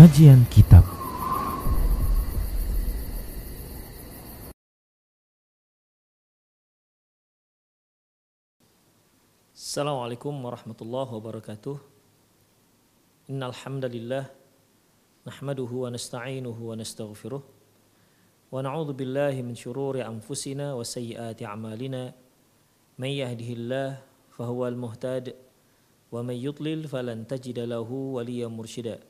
Kajian Kitab. Assalamualaikum warahmatullahi wabarakatuh. Innal hamdalillah nahmaduhu wa nasta'inuhu wa nastaghfiruh wa na'udzu billahi min shururi anfusina wa sayyiati a'malina. May yahdihillah fahuwal muhtad wa may yudlil falan tajida lahu waliyyan mursyida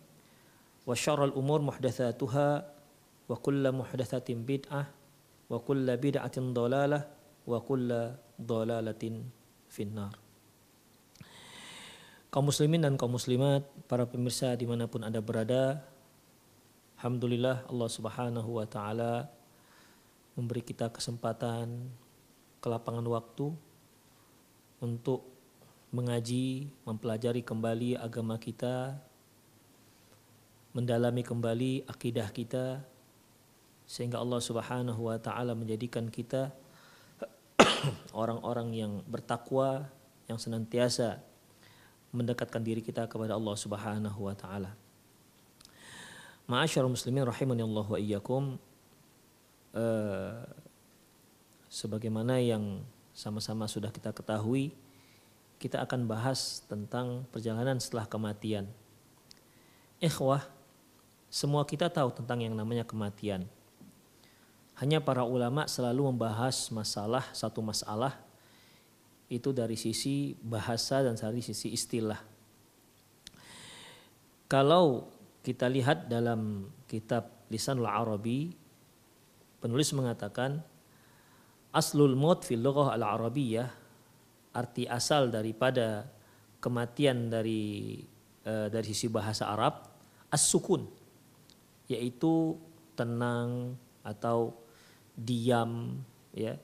wa syarrul umur muhdatsatuha wa kullu muhdatsatin bid'ah wa kullu bid'atin dhalalah wa kullu dhalalatin finnar. Kaum muslimin dan kaum muslimat, para pemirsa di mana pun Anda berada, Alhamdulillah Allah subhanahu wa ta'ala memberi kita kesempatan, kelapangan waktu untuk mengaji, mempelajari kembali agama kita, mendalami kembali akidah kita, sehingga Allah subhanahu wa ta'ala menjadikan kita orang-orang yang bertakwa yang senantiasa mendekatkan diri kita kepada Allah Subhanahu wa taala. Ma'asyarul muslimin rahimani Allah wa iyyakum uh, sebagaimana yang sama-sama sudah kita ketahui kita akan bahas tentang perjalanan setelah kematian. Ikhwah, semua kita tahu tentang yang namanya kematian hanya para ulama selalu membahas masalah satu masalah itu dari sisi bahasa dan dari sisi istilah. Kalau kita lihat dalam kitab Lisanul Arabi, penulis mengatakan aslul maut fil lughah al arabiyyah arti asal daripada kematian dari uh, dari sisi bahasa Arab as-sukun yaitu tenang atau diam ya.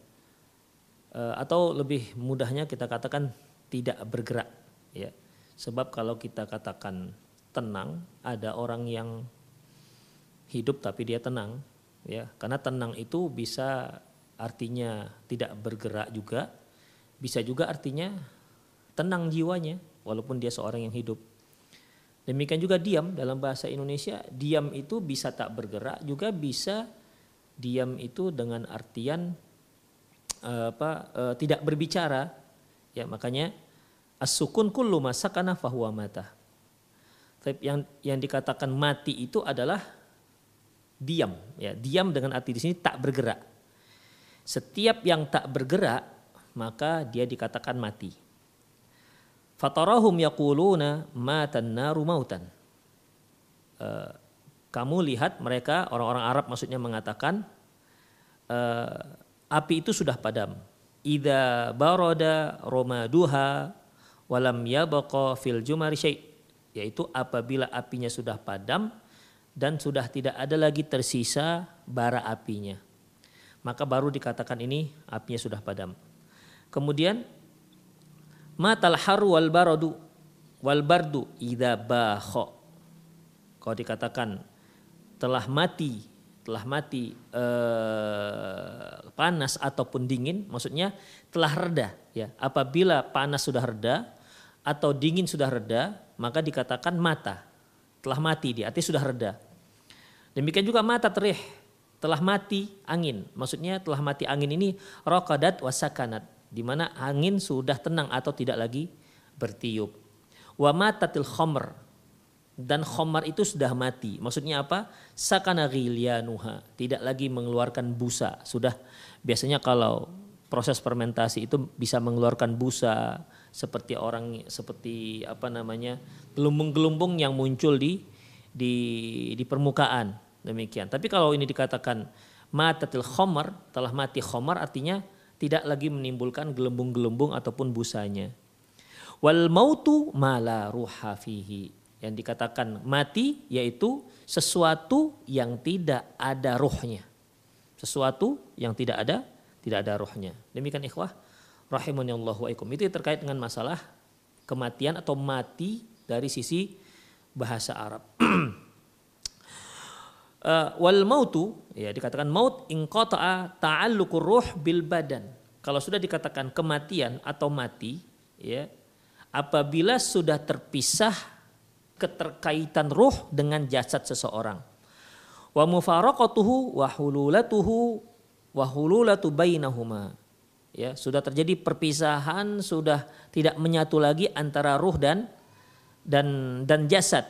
E, atau lebih mudahnya kita katakan tidak bergerak ya. Sebab kalau kita katakan tenang ada orang yang hidup tapi dia tenang ya. Karena tenang itu bisa artinya tidak bergerak juga bisa juga artinya tenang jiwanya walaupun dia seorang yang hidup demikian juga diam dalam bahasa Indonesia diam itu bisa tak bergerak juga bisa diam itu dengan artian uh, apa uh, tidak berbicara. Ya makanya as-sukun kullu masakana fahuwa mata. Tapi yang yang dikatakan mati itu adalah diam. Ya diam dengan arti di sini tak bergerak. Setiap yang tak bergerak maka dia dikatakan mati fatarahum yaquluna matan naru mautan uh, kamu lihat mereka orang-orang Arab maksudnya mengatakan uh, api itu sudah padam. Ida baroda romaduha walam yabaqa fil jumari syai' yaitu apabila apinya sudah padam dan sudah tidak ada lagi tersisa bara apinya. Maka baru dikatakan ini apinya sudah padam. Kemudian matal haru wal baradu wal bardu idza bakho. Kalau dikatakan telah mati telah mati eh, panas ataupun dingin maksudnya telah reda ya. Apabila panas sudah reda atau dingin sudah reda maka dikatakan mata. Telah mati dia artinya sudah reda. Demikian juga mata terih telah mati angin. Maksudnya telah mati angin ini rokadat wasakanat di mana angin sudah tenang atau tidak lagi bertiup wa matatil khomer dan khomar itu sudah mati. Maksudnya apa? Sakana ghilyanuha, tidak lagi mengeluarkan busa. Sudah biasanya kalau proses fermentasi itu bisa mengeluarkan busa seperti orang seperti apa namanya gelumbung-gelumbung yang muncul di di di permukaan demikian. Tapi kalau ini dikatakan matatil khomar telah mati khomar artinya tidak lagi menimbulkan gelembung-gelembung ataupun busanya. Wal mautu mala ruha fihi yang dikatakan mati yaitu sesuatu yang tidak ada ruhnya. Sesuatu yang tidak ada tidak ada ruhnya. Demikian ikhwah rahimani Allah wa Itu terkait dengan masalah kematian atau mati dari sisi bahasa Arab. uh, wal mautu ya dikatakan maut in qata'a ta'alluqur ruh bil badan. Kalau sudah dikatakan kematian atau mati ya apabila sudah terpisah keterkaitan ruh dengan jasad seseorang. Wa mufaraqatuhu wa hululatuhu wa hululatu bainahuma. Ya, sudah terjadi perpisahan, sudah tidak menyatu lagi antara ruh dan dan dan jasad.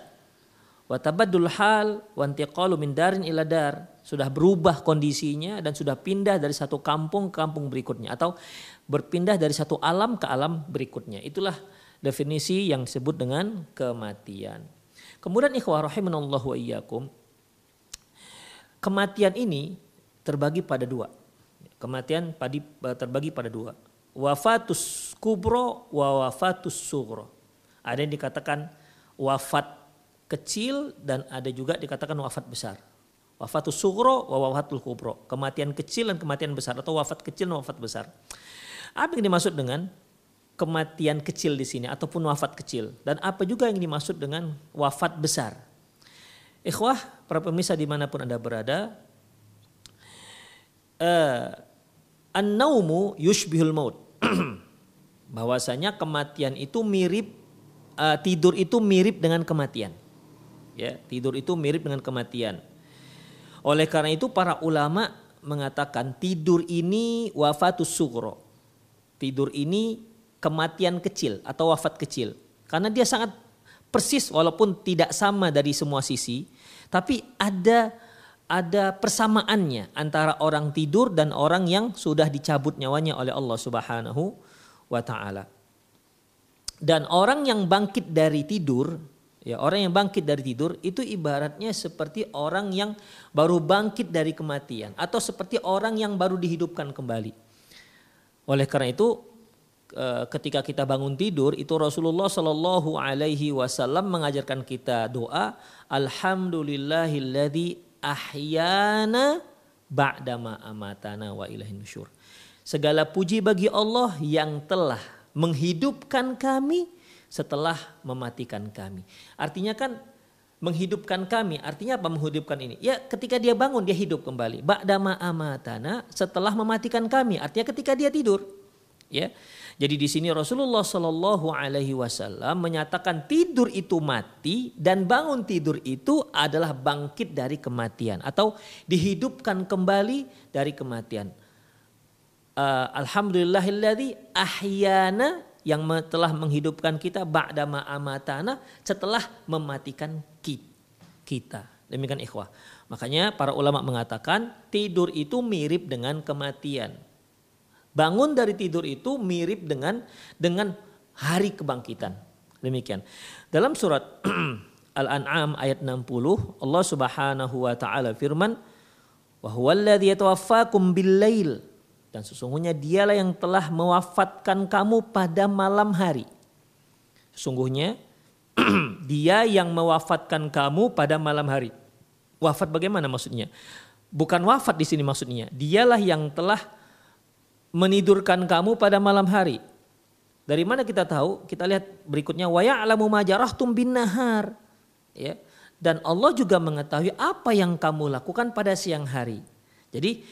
Wa tabaddul hal wa intiqalu min darin ila dar. Sudah berubah kondisinya dan sudah pindah dari satu kampung ke kampung berikutnya atau berpindah dari satu alam ke alam berikutnya. Itulah definisi yang disebut dengan kematian. Kemudian ikhwah rahimanallah wa iyyakum. Kematian ini terbagi pada dua. Kematian terbagi pada dua. Wafatus kubro wa wafatus sugro. Ada yang dikatakan wafat kecil dan ada juga dikatakan wafat besar. Wafatus sugro wa wafatul kubro. Kematian kecil dan kematian besar atau wafat kecil dan wafat besar. Apa yang dimaksud dengan kematian kecil di sini ataupun wafat kecil dan apa juga yang dimaksud dengan wafat besar. Ikhwah, para pemirsa di mana pun anda berada, uh, an-naumu yushbihul maut. Bahwasanya kematian itu mirip uh, tidur itu mirip dengan kematian. Ya, tidur itu mirip dengan kematian. Oleh karena itu para ulama mengatakan tidur ini wafatus sugro. Tidur ini kematian kecil atau wafat kecil. Karena dia sangat persis walaupun tidak sama dari semua sisi, tapi ada ada persamaannya antara orang tidur dan orang yang sudah dicabut nyawanya oleh Allah Subhanahu wa taala. Dan orang yang bangkit dari tidur, ya orang yang bangkit dari tidur itu ibaratnya seperti orang yang baru bangkit dari kematian atau seperti orang yang baru dihidupkan kembali. Oleh karena itu Eh, ketika kita bangun tidur itu Rasulullah Shallallahu Alaihi Wasallam mengajarkan kita doa Alhamdulillahilladzi ahyana ba'dama amatana wa ilahi nusyur. Segala puji bagi Allah yang telah menghidupkan kami setelah mematikan kami. Artinya kan menghidupkan kami, artinya apa menghidupkan ini? Ya ketika dia bangun dia hidup kembali. Ba'dama amatana setelah mematikan kami, artinya ketika dia tidur. Ya. Jadi di sini Rasulullah Shallallahu Alaihi Wasallam menyatakan tidur itu mati dan bangun tidur itu adalah bangkit dari kematian atau dihidupkan kembali dari kematian. Uh, Alhamdulillahilladzi ahyana yang telah menghidupkan kita ba'dama amatana setelah mematikan kita. Demikian ikhwah. Makanya para ulama mengatakan tidur itu mirip dengan kematian. Bangun dari tidur itu mirip dengan dengan hari kebangkitan. Demikian. Dalam surat Al-An'am ayat 60 Allah Subhanahu wa taala firman wa huwallazi yatawaffakum bil dan sesungguhnya dialah yang telah mewafatkan kamu pada malam hari. Sesungguhnya dia yang mewafatkan kamu pada malam hari. Wafat bagaimana maksudnya? Bukan wafat di sini maksudnya. Dialah yang telah menidurkan kamu pada malam hari. Dari mana kita tahu? Kita lihat berikutnya wa ya'lamu ma jarahtum bin nahar. Ya. Dan Allah juga mengetahui apa yang kamu lakukan pada siang hari. Jadi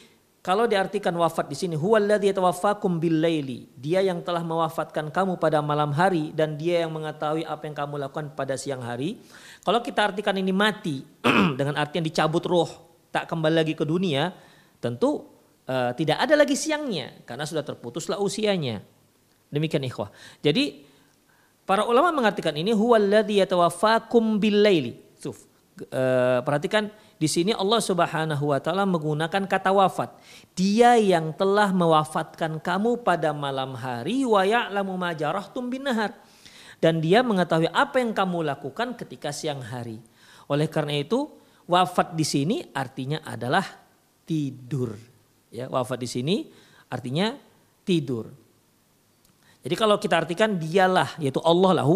kalau diartikan wafat di sini huwallazi yatawaffakum bil laili. Dia yang telah mewafatkan kamu pada malam hari dan dia yang mengetahui apa yang kamu lakukan pada siang hari. Kalau kita artikan ini mati dengan artian dicabut roh, tak kembali lagi ke dunia, tentu uh, tidak ada lagi siangnya karena sudah terputuslah usianya. Demikian ikhwah. Jadi Para ulama mengartikan ini huwallazi bil-laili. Uh, perhatikan di sini Allah Subhanahu wa taala menggunakan kata wafat. Dia yang telah mewafatkan kamu pada malam hari wa ya'lamu ma jarahtum bin nahar. Dan dia mengetahui apa yang kamu lakukan ketika siang hari. Oleh karena itu, wafat di sini artinya adalah tidur. Ya, wafat di sini artinya tidur. Jadi kalau kita artikan dialah yaitu Allah lah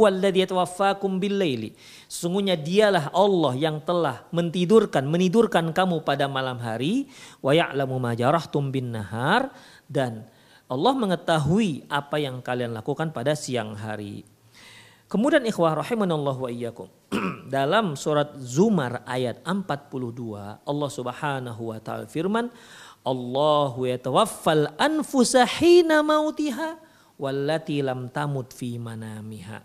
billaili. Sesungguhnya dialah Allah yang telah mentidurkan menidurkan kamu pada malam hari wa ya'lamu ma nahar dan Allah mengetahui apa yang kalian lakukan pada siang hari. Kemudian ikhwah rahimanallahu wa iyyakum. Dalam surat Zumar ayat 42 Allah Subhanahu wa taala firman Allahu yatawaffal anfusa hina mautiha wallati lam tamut fi manamiha.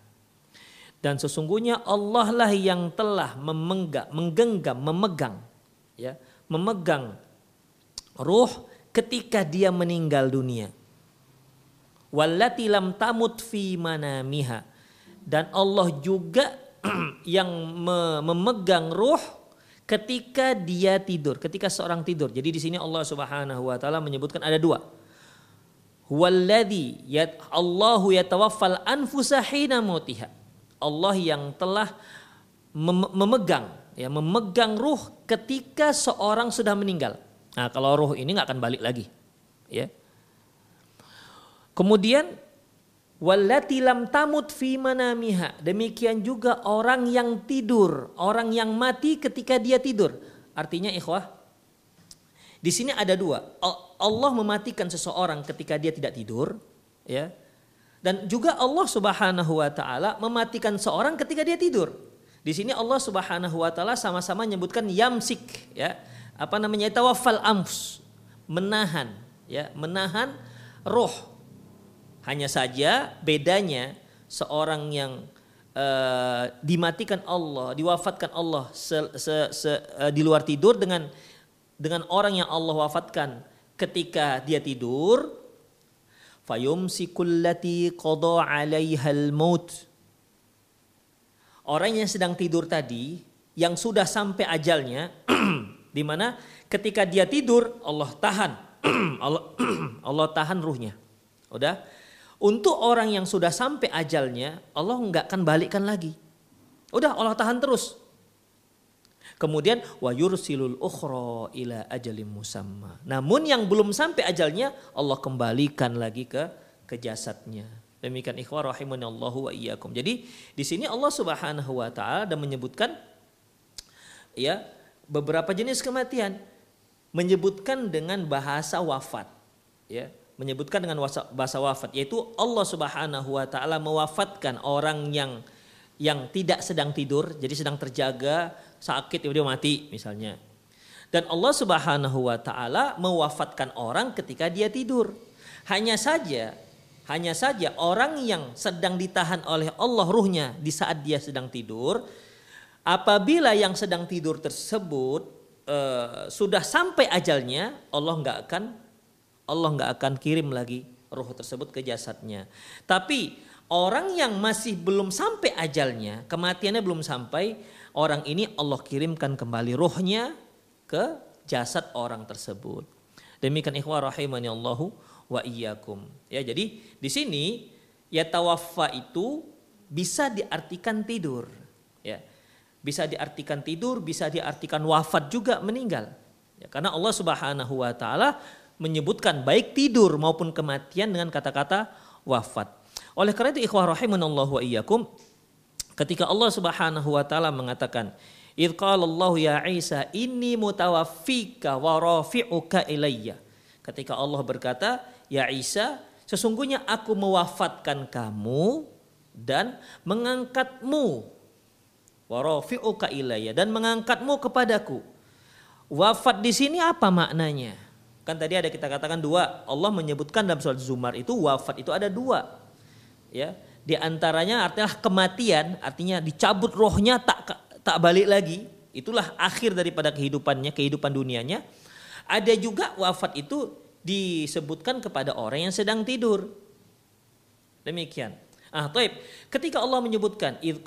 Dan sesungguhnya Allah lah yang telah memenggak, menggenggam, memegang, ya, memegang ruh ketika dia meninggal dunia. Wallati lam tamut fi manamiha. Dan Allah juga yang memegang ruh ketika dia tidur, ketika seorang tidur. Jadi di sini Allah Subhanahu wa taala menyebutkan ada dua Huwallazi yat Allahu yatawaffal anfusa hina mautiha. Allah yang telah mem memegang ya memegang ruh ketika seorang sudah meninggal. Nah, kalau ruh ini nggak akan balik lagi. Ya. Kemudian wallati lam tamut fi manamiha. Demikian juga orang yang tidur, orang yang mati ketika dia tidur. Artinya ikhwah, di sini ada dua. Allah mematikan seseorang ketika dia tidak tidur, ya. Dan juga Allah Subhanahu wa taala mematikan seorang ketika dia tidur. Di sini Allah Subhanahu wa taala sama-sama menyebutkan yamsik, ya. Apa namanya? Tawaffal amfus, menahan, ya, menahan roh. Hanya saja bedanya seorang yang uh, dimatikan Allah, diwafatkan Allah se, se, se, uh, di luar tidur dengan dengan orang yang Allah wafatkan ketika dia tidur fayumsikullati qada 'alaihal maut. Orang yang sedang tidur tadi yang sudah sampai ajalnya di mana ketika dia tidur Allah tahan. Allah Allah tahan ruhnya. Udah? Untuk orang yang sudah sampai ajalnya Allah nggak akan balikkan lagi. Udah Allah tahan terus Kemudian wa yursilul ukhra ila ajalim musamma. Namun yang belum sampai ajalnya Allah kembalikan lagi ke ke jasadnya. Demikian ikhwah rahimanallahu wa iyyakum. Jadi di sini Allah Subhanahu wa taala dan menyebutkan ya beberapa jenis kematian menyebutkan dengan bahasa wafat ya menyebutkan dengan bahasa wafat yaitu Allah Subhanahu wa taala mewafatkan orang yang yang tidak sedang tidur jadi sedang terjaga sakit tiba-tiba mati misalnya. Dan Allah Subhanahu wa taala mewafatkan orang ketika dia tidur. Hanya saja hanya saja orang yang sedang ditahan oleh Allah ruhnya di saat dia sedang tidur apabila yang sedang tidur tersebut uh, sudah sampai ajalnya Allah nggak akan Allah nggak akan kirim lagi ruh tersebut ke jasadnya. Tapi orang yang masih belum sampai ajalnya, kematiannya belum sampai, orang ini Allah kirimkan kembali rohnya ke jasad orang tersebut. Demikian ikhwah rahimani Allahu wa iyyakum. Ya, jadi di sini ya tawaffa itu bisa diartikan tidur, ya. Bisa diartikan tidur, bisa diartikan wafat juga meninggal. Ya, karena Allah Subhanahu wa taala menyebutkan baik tidur maupun kematian dengan kata-kata wafat. Oleh karena itu ikhwah rahimanallahu wa iyyakum, Ketika Allah Subhanahu wa taala mengatakan, "Idz Allah ya Isa, inni mutawaffika wa rafi'uka ilayya." Ketika Allah berkata, "Ya Isa, sesungguhnya aku mewafatkan kamu dan mengangkatmu wa rafi'uka ilayya dan mengangkatmu kepadaku." Wafat di sini apa maknanya? Kan tadi ada kita katakan dua. Allah menyebutkan dalam surat Zumar itu wafat itu ada dua. Ya, di antaranya artinya kematian, artinya dicabut rohnya tak tak balik lagi. Itulah akhir daripada kehidupannya, kehidupan dunianya. Ada juga wafat itu disebutkan kepada orang yang sedang tidur. Demikian. Ah, taib. Ketika Allah menyebutkan id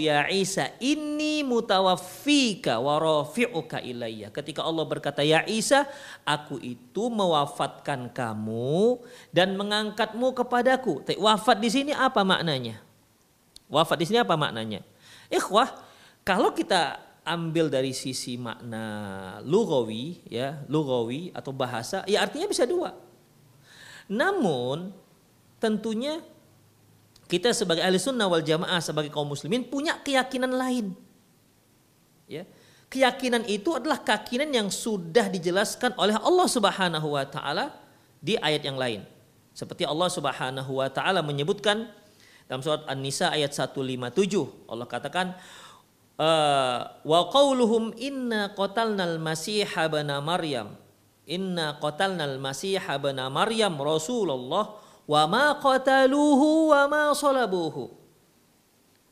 ya Isa inni mutawaffika wa rafi'uka ilayya. Ketika Allah berkata ya Isa, aku itu mewafatkan kamu dan mengangkatmu kepadaku. Wafat di sini apa maknanya? Wafat di sini apa maknanya? Ikhwah, kalau kita ambil dari sisi makna lugawi ya, lugawi atau bahasa, ya artinya bisa dua. Namun tentunya kita sebagai ahli sunnah wal jamaah sebagai kaum muslimin punya keyakinan lain. Ya. Keyakinan itu adalah keyakinan yang sudah dijelaskan oleh Allah Subhanahu wa taala di ayat yang lain. Seperti Allah Subhanahu wa taala menyebutkan dalam surat An-Nisa ayat 157 Allah katakan eh, wa qauluhum inna qatalnal masiha bana maryam inna qatalnal masiha bana maryam rasulullah wa ma qataluhu wa ma salabuhu.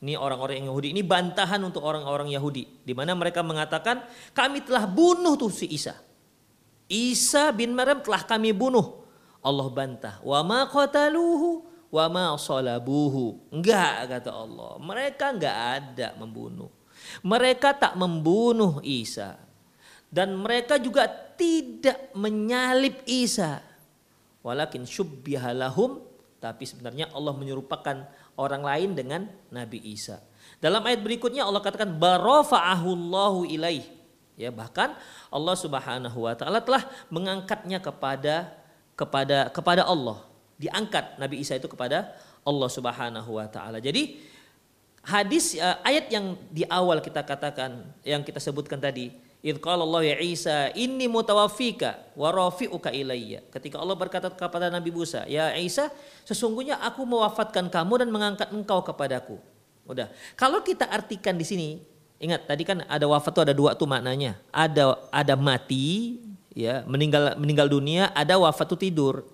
Ini orang-orang Yahudi ini bantahan untuk orang-orang Yahudi di mana mereka mengatakan kami telah bunuh tuh si Isa. Isa bin Maryam telah kami bunuh. Allah bantah. Wa ma qataluhu wa ma salabuhu. Enggak kata Allah. Mereka enggak ada membunuh. Mereka tak membunuh Isa. Dan mereka juga tidak menyalib Isa walakin syubbihalahum tapi sebenarnya Allah menyerupakan orang lain dengan Nabi Isa. Dalam ayat berikutnya Allah katakan barafa'ahullahu ilaih. Ya, bahkan Allah Subhanahu wa taala telah mengangkatnya kepada kepada kepada Allah. Diangkat Nabi Isa itu kepada Allah Subhanahu wa taala. Jadi hadis uh, ayat yang di awal kita katakan yang kita sebutkan tadi Idh qala Allah ya Isa, inni mutawaffika wa rafi'uka ilayya. Ketika Allah berkata kepada Nabi Musa, ya Isa, sesungguhnya aku mewafatkan kamu dan mengangkat engkau kepadaku. Udah. Kalau kita artikan di sini, ingat tadi kan ada wafat tuh ada dua tuh maknanya. Ada ada mati, ya, meninggal meninggal dunia, ada wafat tuh tidur.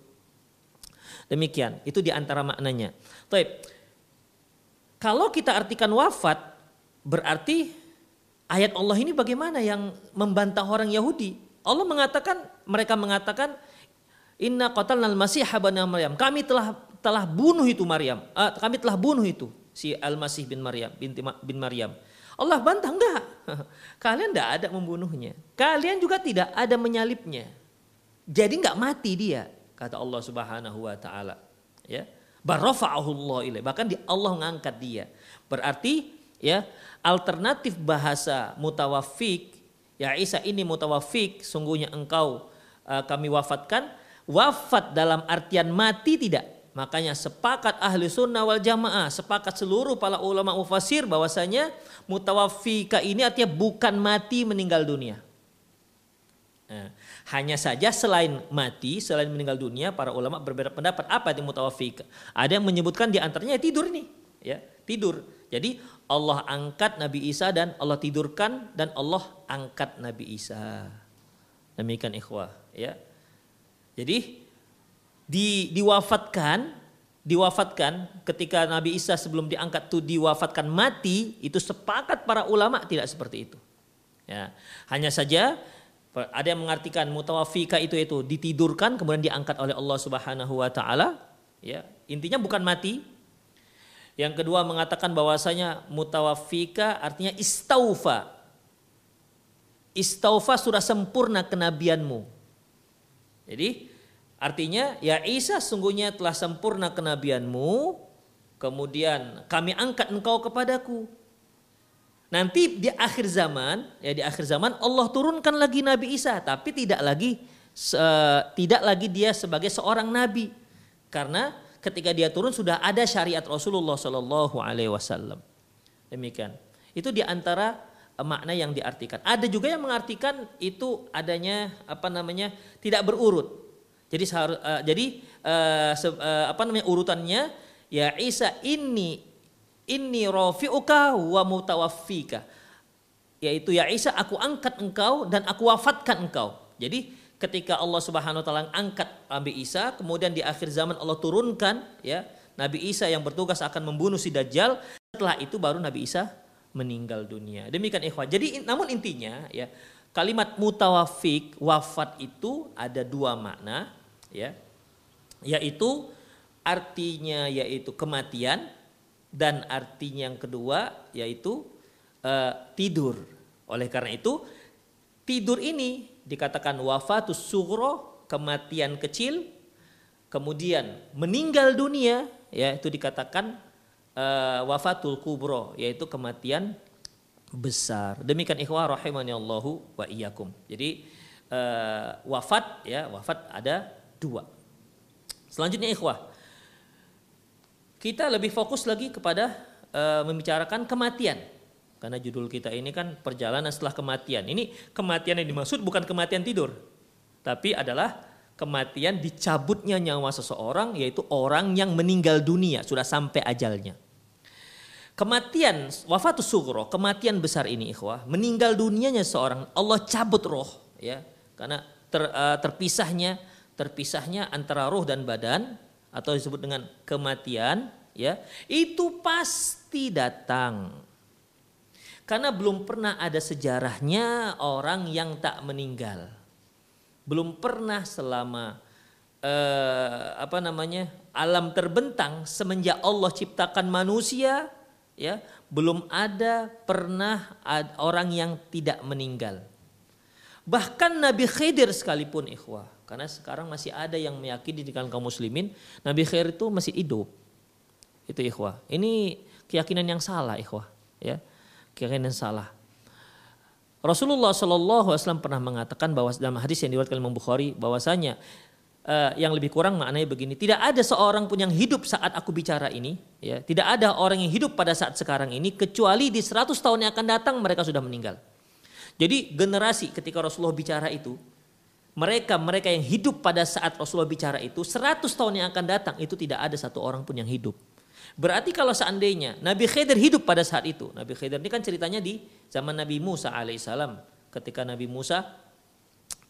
Demikian, itu di antara maknanya. Taib. Kalau kita artikan wafat berarti ayat Allah ini bagaimana yang membantah orang Yahudi? Allah mengatakan, mereka mengatakan, Inna qatalnal masih habana Maryam. Kami telah telah bunuh itu Maryam. Uh, kami telah bunuh itu si Al-Masih bin Maryam binti bin Maryam. Allah bantah enggak. Kalian tidak ada membunuhnya. Kalian juga tidak ada menyalipnya. Jadi enggak mati dia, kata Allah Subhanahu wa taala. Ya. Barafa'ahullah ilaih. Bahkan di Allah mengangkat dia. Berarti ya alternatif bahasa mutawafik ya Isa ini mutawafik sungguhnya engkau uh, kami wafatkan wafat dalam artian mati tidak? Makanya sepakat ahli sunnah wal jamaah sepakat seluruh para ulama mufasir bahwasanya mutawafika ini artinya bukan mati meninggal dunia. Nah, hanya saja selain mati selain meninggal dunia para ulama berbeda pendapat. Apa itu mutawafika ada yang menyebutkan di antaranya tidur nih ya tidur jadi Allah angkat Nabi Isa dan Allah tidurkan dan Allah angkat Nabi Isa. Demikian ikhwah, ya. Jadi di diwafatkan diwafatkan ketika Nabi Isa sebelum diangkat itu diwafatkan mati itu sepakat para ulama tidak seperti itu. Ya, hanya saja ada yang mengartikan mutawafika itu itu ditidurkan kemudian diangkat oleh Allah Subhanahu wa taala ya intinya bukan mati yang kedua mengatakan bahwasanya mutawafika artinya istaufa. Istaufa sudah sempurna kenabianmu. Jadi artinya ya Isa sungguhnya telah sempurna kenabianmu. Kemudian kami angkat engkau kepadaku. Nanti di akhir zaman, ya di akhir zaman Allah turunkan lagi Nabi Isa, tapi tidak lagi uh, tidak lagi dia sebagai seorang nabi. Karena ketika dia turun sudah ada syariat Rasulullah Shallallahu Alaihi Wasallam. Demikian. Itu di antara eh, makna yang diartikan. Ada juga yang mengartikan itu adanya apa namanya tidak berurut. Jadi uh, jadi uh, se, uh, apa namanya urutannya ya Isa ini ini rofiuka wa mutawaffika. Yaitu ya Isa aku angkat engkau dan aku wafatkan engkau. Jadi ketika Allah Subhanahu wa taala angkat Nabi Isa, kemudian di akhir zaman Allah turunkan ya Nabi Isa yang bertugas akan membunuh si Dajjal. Setelah itu baru Nabi Isa meninggal dunia. Demikian ikhwan. Jadi namun intinya ya kalimat mutawafik wafat itu ada dua makna ya yaitu artinya yaitu kematian dan artinya yang kedua yaitu uh, tidur. Oleh karena itu tidur ini dikatakan wafatus sugro kematian kecil kemudian meninggal dunia ya itu dikatakan uh, wafatul kubro yaitu kematian besar. Demikian ikhwah rahimani Allahu wa iyyakum. Jadi uh, wafat ya, wafat ada dua. Selanjutnya ikhwah. Kita lebih fokus lagi kepada uh, membicarakan kematian. Karena judul kita ini kan perjalanan setelah kematian. Ini kematian yang dimaksud bukan kematian tidur. Tapi adalah kematian dicabutnya nyawa seseorang yaitu orang yang meninggal dunia sudah sampai ajalnya. Kematian wafatus sugro, kematian besar ini ikhwah, meninggal dunianya seorang Allah cabut roh ya. Karena ter, uh, terpisahnya terpisahnya antara roh dan badan atau disebut dengan kematian ya, itu pasti datang. Karena belum pernah ada sejarahnya orang yang tak meninggal. Belum pernah selama uh, apa namanya? alam terbentang semenjak Allah ciptakan manusia ya belum ada pernah ada orang yang tidak meninggal. Bahkan Nabi Khidir sekalipun ikhwah. Karena sekarang masih ada yang meyakini di kalangan kaum muslimin Nabi Khidir itu masih hidup. Itu ikhwah. Ini keyakinan yang salah ikhwah. Ya, keyakinan yang salah. Rasulullah Shallallahu Alaihi Wasallam pernah mengatakan bahwa dalam hadis yang diriwayatkan Imam Bukhari bahwasanya uh, yang lebih kurang maknanya begini. Tidak ada seorang pun yang hidup saat aku bicara ini. Ya, tidak ada orang yang hidup pada saat sekarang ini kecuali di 100 tahun yang akan datang mereka sudah meninggal. Jadi generasi ketika Rasulullah bicara itu, mereka mereka yang hidup pada saat Rasulullah bicara itu 100 tahun yang akan datang itu tidak ada satu orang pun yang hidup. Berarti kalau seandainya Nabi Khidir hidup pada saat itu, Nabi Khidir ini kan ceritanya di zaman Nabi Musa alaihissalam, ketika Nabi Musa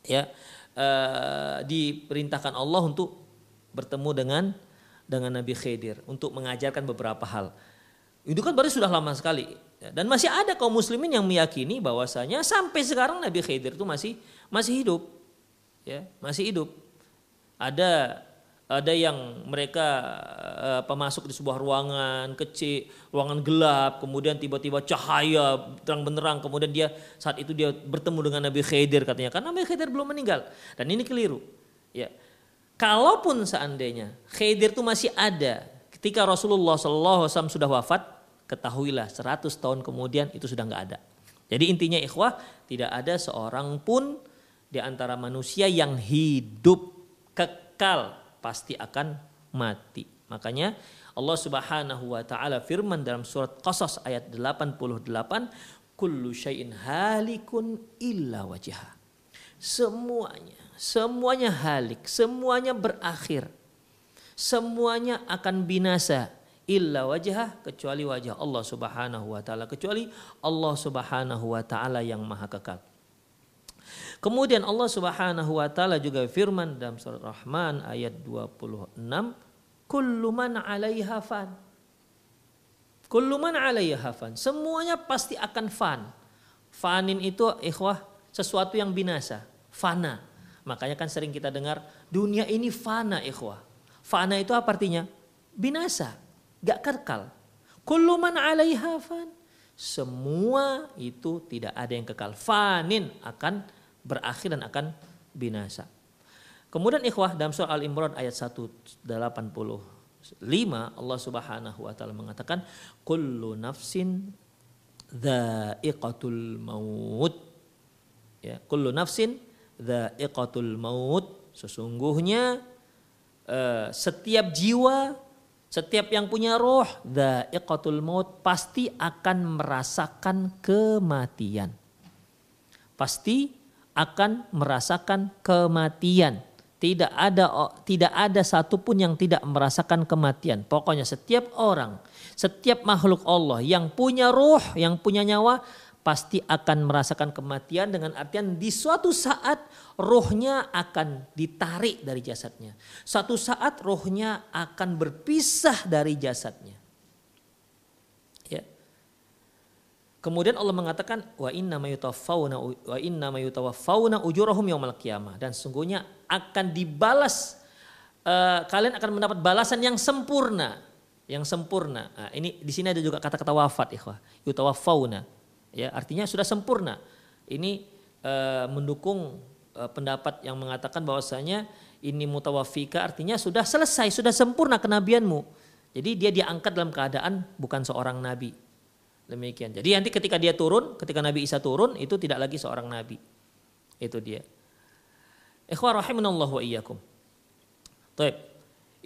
ya uh, diperintahkan Allah untuk bertemu dengan dengan Nabi Khidir untuk mengajarkan beberapa hal. Itu kan baru sudah lama sekali. Dan masih ada kaum muslimin yang meyakini bahwasanya sampai sekarang Nabi Khidir itu masih masih hidup. Ya, masih hidup. Ada ada yang mereka uh, masuk di sebuah ruangan kecil, ruangan gelap, kemudian tiba-tiba cahaya terang benderang, kemudian dia saat itu dia bertemu dengan Nabi Khidir katanya, karena Nabi Khidir belum meninggal. Dan ini keliru. Ya. Kalaupun seandainya Khidir itu masih ada ketika Rasulullah SAW sudah wafat, ketahuilah 100 tahun kemudian itu sudah nggak ada. Jadi intinya ikhwah, tidak ada seorang pun di antara manusia yang hidup kekal pasti akan mati. Makanya Allah Subhanahu wa taala firman dalam surat Qasas ayat 88, kullu syai'in halikun illa wajah. Semuanya, semuanya halik, semuanya berakhir. Semuanya akan binasa illa wajah kecuali wajah Allah Subhanahu wa taala, kecuali Allah Subhanahu wa taala yang maha kekal. Kemudian Allah Subhanahu wa taala juga firman dalam surat Rahman ayat 26, "Kullu man 'alaiha fan." Kullu man 'alaiha fan. Semuanya pasti akan fan. Fanin itu ikhwah sesuatu yang binasa, fana. Makanya kan sering kita dengar dunia ini fana ikhwah. Fana itu apa artinya? Binasa, gak kekal. Kullu man 'alaiha fan. Semua itu tidak ada yang kekal. Fanin akan berakhir dan akan binasa. Kemudian ikhwah dalam surah Al-Imran ayat 185 Allah Subhanahu wa taala mengatakan kullu nafsin dha'iqatul maut. Ya, kullu nafsin dha'iqatul maut. Sesungguhnya uh, setiap jiwa setiap yang punya roh dha'iqatul maut pasti akan merasakan kematian. Pasti akan merasakan kematian. Tidak ada tidak ada satupun yang tidak merasakan kematian. Pokoknya setiap orang, setiap makhluk Allah yang punya ruh, yang punya nyawa pasti akan merasakan kematian dengan artian di suatu saat rohnya akan ditarik dari jasadnya. Suatu saat rohnya akan berpisah dari jasadnya. Kemudian Allah mengatakan wa inna mayutawaffawna wa inna mayutawaffawna ujurahum yaumal qiyamah dan sungguhnya akan dibalas uh, kalian akan mendapat balasan yang sempurna, yang sempurna. Nah, ini di sini ada juga kata-kata wafat, ikhwah. Yutawafauna. Ya, artinya sudah sempurna. Ini uh, mendukung uh, pendapat yang mengatakan bahwasanya ini mutawafika artinya sudah selesai, sudah sempurna kenabianmu. Jadi dia diangkat dalam keadaan bukan seorang nabi. Demikian. Jadi nanti ketika dia turun, ketika Nabi Isa turun itu tidak lagi seorang nabi. Itu dia. Ikhwah rahimanallah wa iyyakum. Taib.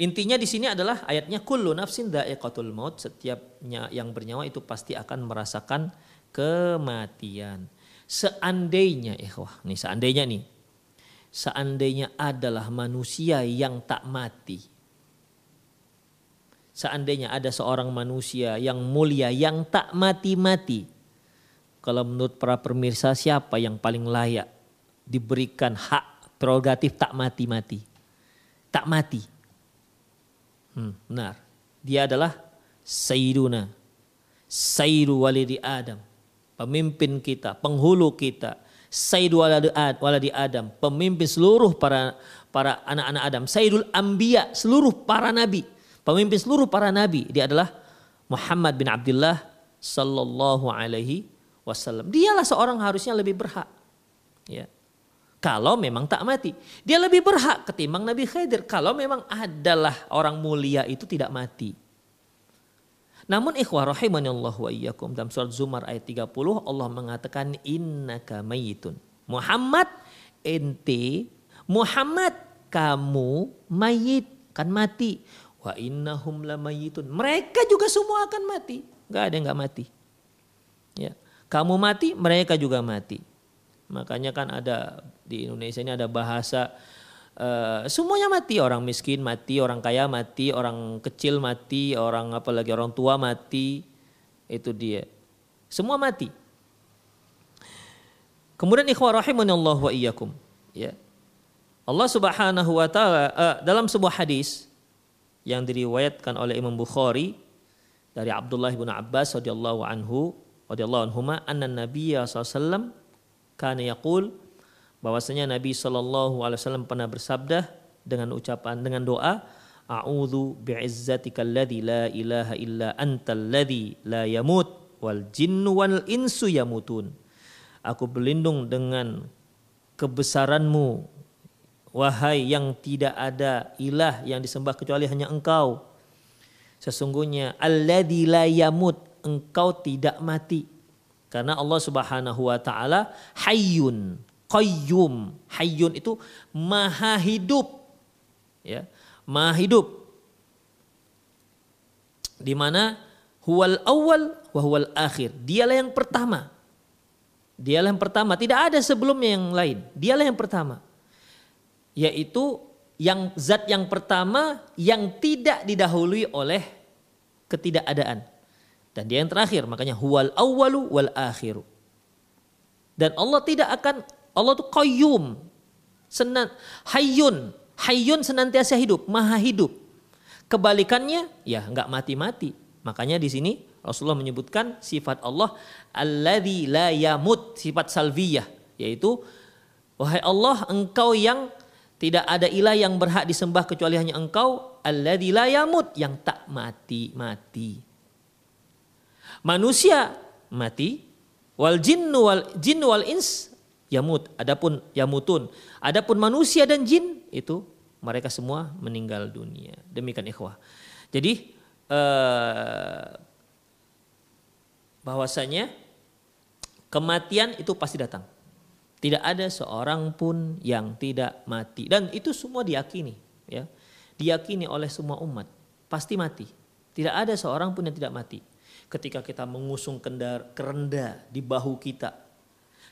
Intinya di sini adalah ayatnya kullu nafsin dha'iqatul maut, setiapnya yang bernyawa itu pasti akan merasakan kematian. Seandainya ikhwah, nih seandainya nih seandainya adalah manusia yang tak mati. Seandainya ada seorang manusia yang mulia yang tak mati-mati. Kalau menurut para pemirsa siapa yang paling layak diberikan hak prerogatif tak mati-mati? Tak mati. Hmm, benar. Dia adalah Sayyiduna. Sayyidu walidi Adam. Pemimpin kita, penghulu kita Sayyidul waladi Adam, pemimpin seluruh para para anak-anak Adam, Sayyidul Ambiya, seluruh para nabi, pemimpin seluruh para nabi. Dia adalah Muhammad bin Abdullah sallallahu alaihi wasallam. Dialah seorang harusnya lebih berhak. Ya. Kalau memang tak mati, dia lebih berhak ketimbang Nabi Khidir. Kalau memang adalah orang mulia itu tidak mati. Namun ikhwah Allah wa iyyakum dalam surat Zumar ayat 30 Allah mengatakan innaka mayitun. Muhammad ente Muhammad kamu mayit kan mati. Wa innahum mayitun. Mereka juga semua akan mati. Gak ada yang gak mati. Ya. Kamu mati, mereka juga mati. Makanya kan ada di Indonesia ini ada bahasa Uh, semuanya mati orang miskin mati orang kaya mati orang kecil mati orang apalagi orang tua mati itu dia semua mati kemudian ikhwah Allah wa iyyakum ya Allah Subhanahu wa taala uh, dalam sebuah hadis yang diriwayatkan oleh Imam Bukhari dari Abdullah bin Abbas radhiyallahu anhu radhiyallahu anhuma anna nabiyya sallallahu kana yaqul bahwasanya Nabi Shallallahu Alaihi Wasallam pernah bersabda dengan ucapan dengan doa A'udzu bi'izzatika alladzi la ilaha illa antal ladzi la yamut wal jinnu wal insu yamutun. Aku berlindung dengan kebesaranmu wahai yang tidak ada ilah yang disembah kecuali hanya engkau. Sesungguhnya alladzi la yamut engkau tidak mati. Karena Allah Subhanahu wa taala hayyun qayyum. Hayyun itu maha hidup. Ya, maha hidup. Di mana huwal awal wa huwal akhir. Dialah yang pertama. Dialah yang pertama, tidak ada sebelumnya yang lain. Dialah yang pertama. Yaitu yang zat yang pertama yang tidak didahului oleh ketidakadaan. Dan dia yang terakhir, makanya huwal awwalu wal akhiru. Dan Allah tidak akan Allah itu qayyum. Senan, hayyun. Hayyun senantiasa hidup, maha hidup. Kebalikannya ya nggak mati-mati. Makanya di sini Rasulullah menyebutkan sifat Allah alladzi la yamut, sifat salviyah yaitu wahai Allah engkau yang tidak ada ilah yang berhak disembah kecuali hanya engkau alladzi la yamut yang tak mati-mati. Manusia mati wal jinnu wal jinnu wal ins yamut, adapun yamutun. Adapun manusia dan jin itu mereka semua meninggal dunia. Demikian ikhwah. Jadi eh, bahwasanya kematian itu pasti datang. Tidak ada seorang pun yang tidak mati dan itu semua diyakini ya. Diyakini oleh semua umat, pasti mati. Tidak ada seorang pun yang tidak mati. Ketika kita mengusung kendar, kerenda di bahu kita,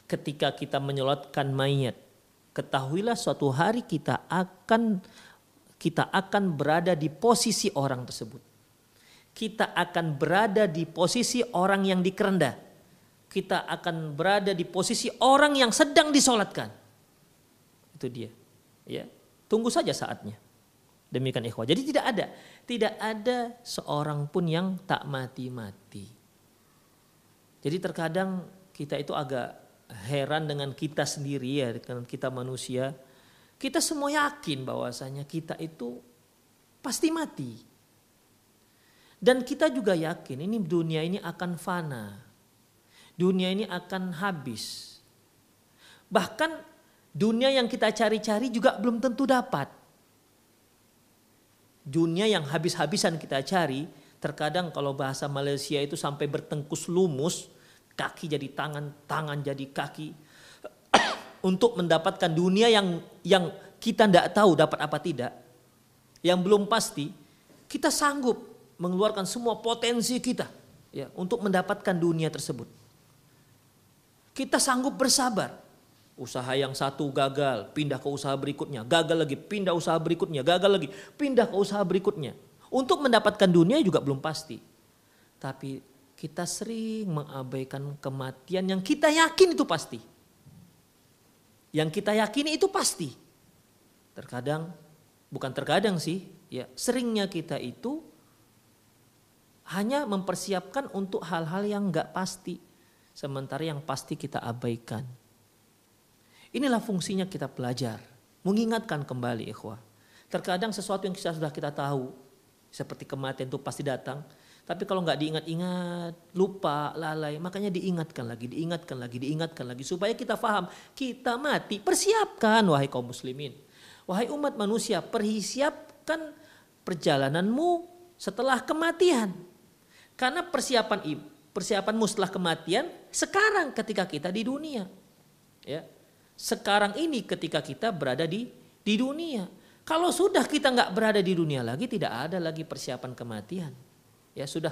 ketika kita menyolatkan mayat, ketahuilah suatu hari kita akan kita akan berada di posisi orang tersebut. Kita akan berada di posisi orang yang dikerenda. Kita akan berada di posisi orang yang sedang disolatkan. Itu dia. Ya, tunggu saja saatnya. Demikian ikhwah. Jadi tidak ada, tidak ada seorang pun yang tak mati-mati. Jadi terkadang kita itu agak heran dengan kita sendiri ya, dengan kita manusia. Kita semua yakin bahwasanya kita itu pasti mati. Dan kita juga yakin ini dunia ini akan fana. Dunia ini akan habis. Bahkan dunia yang kita cari-cari juga belum tentu dapat. Dunia yang habis-habisan kita cari, terkadang kalau bahasa Malaysia itu sampai bertengkus lumus, kaki jadi tangan, tangan jadi kaki, untuk mendapatkan dunia yang yang kita tidak tahu dapat apa tidak, yang belum pasti, kita sanggup mengeluarkan semua potensi kita ya untuk mendapatkan dunia tersebut. Kita sanggup bersabar Usaha yang satu gagal, pindah ke usaha berikutnya, gagal lagi, pindah usaha berikutnya, gagal lagi, pindah ke usaha berikutnya. Untuk mendapatkan dunia juga belum pasti. Tapi kita sering mengabaikan kematian yang kita yakin itu pasti. Yang kita yakini itu pasti. Terkadang, bukan terkadang sih, ya seringnya kita itu hanya mempersiapkan untuk hal-hal yang nggak pasti. Sementara yang pasti kita abaikan. Inilah fungsinya kita belajar, mengingatkan kembali ikhwah. Terkadang sesuatu yang kita sudah kita tahu, seperti kematian itu pasti datang, tapi kalau nggak diingat-ingat, lupa, lalai, makanya diingatkan lagi, diingatkan lagi, diingatkan lagi supaya kita paham kita mati. Persiapkan wahai kaum muslimin. Wahai umat manusia, persiapkan perjalananmu setelah kematian. Karena persiapan persiapanmu setelah kematian sekarang ketika kita di dunia. Ya sekarang ini ketika kita berada di di dunia. Kalau sudah kita nggak berada di dunia lagi, tidak ada lagi persiapan kematian. Ya sudah,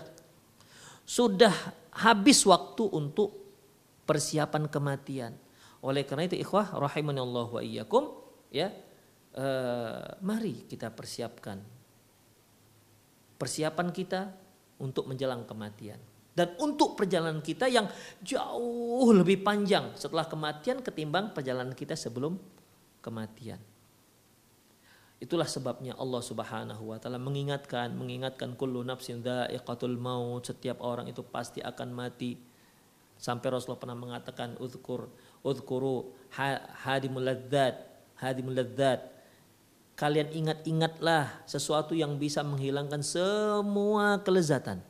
sudah habis waktu untuk persiapan kematian. Oleh karena itu ikhwah rahimani Allah wa iyyakum ya eh, mari kita persiapkan persiapan kita untuk menjelang kematian dan untuk perjalanan kita yang jauh lebih panjang setelah kematian ketimbang perjalanan kita sebelum kematian. Itulah sebabnya Allah Subhanahu wa taala mengingatkan, mengingatkan kullu nafsin dha'iqatul maut, setiap orang itu pasti akan mati. Sampai Rasulullah pernah mengatakan uzkur uzkuru hadimul ladzat, hadimul ladzat. Kalian ingat-ingatlah sesuatu yang bisa menghilangkan semua kelezatan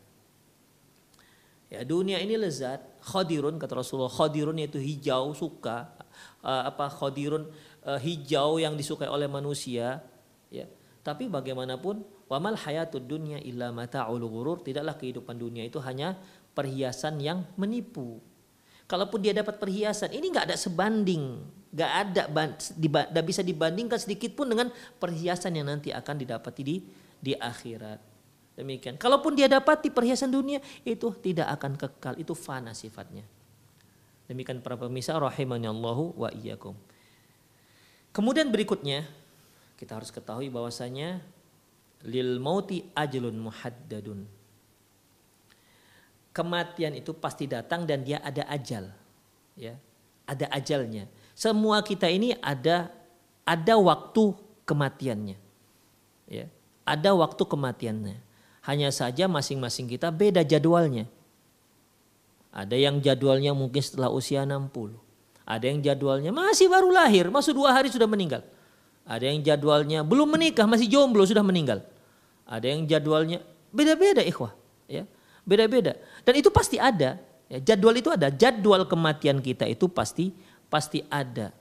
Ya, dunia ini lezat, khadirun kata Rasulullah, khadirun yaitu hijau suka uh, apa khadirun uh, hijau yang disukai oleh manusia, ya. Tapi bagaimanapun wamal hayatud dunya illa mata'ul ghurur, tidaklah kehidupan dunia itu hanya perhiasan yang menipu. Kalaupun dia dapat perhiasan, ini nggak ada sebanding, nggak ada tidak bisa dibandingkan sedikit pun dengan perhiasan yang nanti akan didapati di di akhirat. Demikian. Kalaupun dia dapati perhiasan dunia itu tidak akan kekal, itu fana sifatnya. Demikian para pemirsa rahimani Allahu wa iyyakum. Kemudian berikutnya kita harus ketahui bahwasanya lil mauti ajlun muhaddadun. Kematian itu pasti datang dan dia ada ajal. Ya. Ada ajalnya. Semua kita ini ada ada waktu kematiannya. Ya. Ada waktu kematiannya. Hanya saja masing-masing kita beda jadwalnya. Ada yang jadwalnya mungkin setelah usia 60. Ada yang jadwalnya masih baru lahir, masuk dua hari sudah meninggal. Ada yang jadwalnya belum menikah, masih jomblo sudah meninggal. Ada yang jadwalnya beda-beda ikhwah. Ya, beda-beda. Dan itu pasti ada. Ya, jadwal itu ada. Jadwal kematian kita itu pasti pasti ada.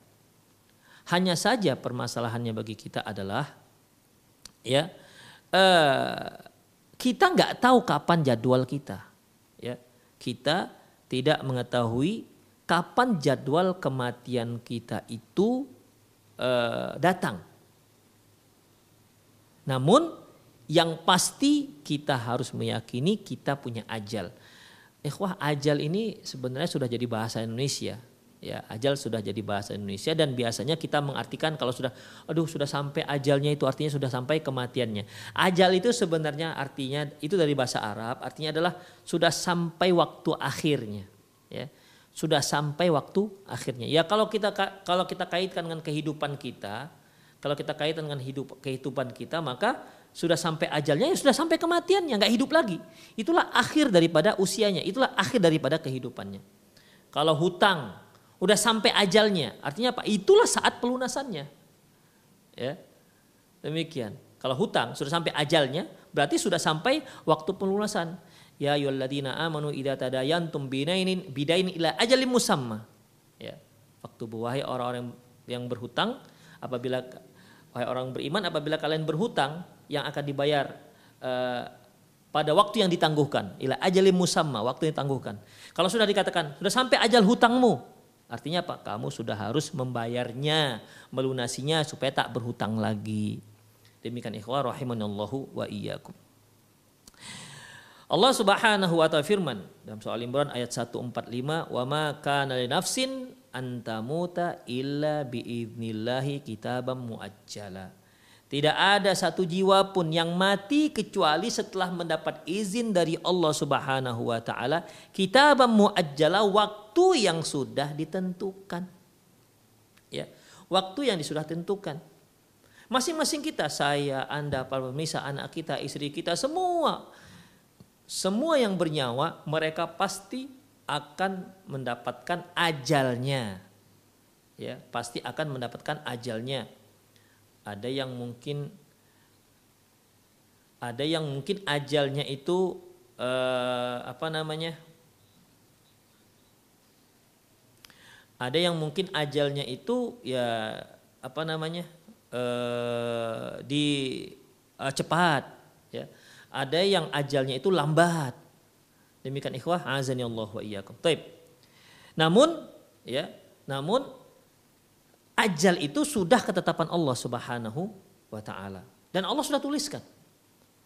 Hanya saja permasalahannya bagi kita adalah ya eh, kita nggak tahu kapan jadwal kita. Ya, kita tidak mengetahui kapan jadwal kematian kita itu uh, datang. Namun yang pasti kita harus meyakini kita punya ajal. Eh wah ajal ini sebenarnya sudah jadi bahasa Indonesia ya ajal sudah jadi bahasa Indonesia dan biasanya kita mengartikan kalau sudah aduh sudah sampai ajalnya itu artinya sudah sampai kematiannya. Ajal itu sebenarnya artinya itu dari bahasa Arab artinya adalah sudah sampai waktu akhirnya ya. Sudah sampai waktu akhirnya. Ya kalau kita kalau kita kaitkan dengan kehidupan kita kalau kita kaitkan dengan hidup kehidupan kita maka sudah sampai ajalnya ya sudah sampai kematiannya nggak hidup lagi. Itulah akhir daripada usianya itulah akhir daripada kehidupannya. Kalau hutang Udah sampai ajalnya. Artinya apa? Itulah saat pelunasannya. Ya. Demikian. Kalau hutang sudah sampai ajalnya, berarti sudah sampai waktu pelunasan. Ya ayyuhalladzina amanu idza tadayantum bidainin bidain ila ajalin musamma. Ya. Waktu wahai orang-orang yang berhutang apabila wahai orang beriman apabila kalian berhutang yang akan dibayar uh, pada waktu yang ditangguhkan ila ajalin musamma waktu yang ditangguhkan kalau sudah dikatakan sudah sampai ajal hutangmu artinya apa? Kamu sudah harus membayarnya melunasinya supaya tak berhutang lagi. Demikian ikhwah rahimanallahu wa iyyakum. Allah Subhanahu wa taala firman dalam soal Imran ayat 145 wa ma kana li nafsin antamuta illa biidnillahi kitaban muajjala. Tidak ada satu jiwa pun yang mati kecuali setelah mendapat izin dari Allah Subhanahu wa taala kitaban muajjala waktu yang sudah ditentukan. Ya, waktu yang sudah ditentukan. Masing-masing kita, saya, Anda, para pemirsa, anak kita, istri kita, semua semua yang bernyawa mereka pasti akan mendapatkan ajalnya. Ya, pasti akan mendapatkan ajalnya. Ada yang mungkin ada yang mungkin ajalnya itu eh, apa namanya? Ada yang mungkin ajalnya itu ya apa namanya? Eh, di eh, cepat ya ada yang ajalnya itu lambat. Demikian ikhwah, azani Allah wa iyyakum. Namun ya, namun ajal itu sudah ketetapan Allah Subhanahu wa taala dan Allah sudah tuliskan.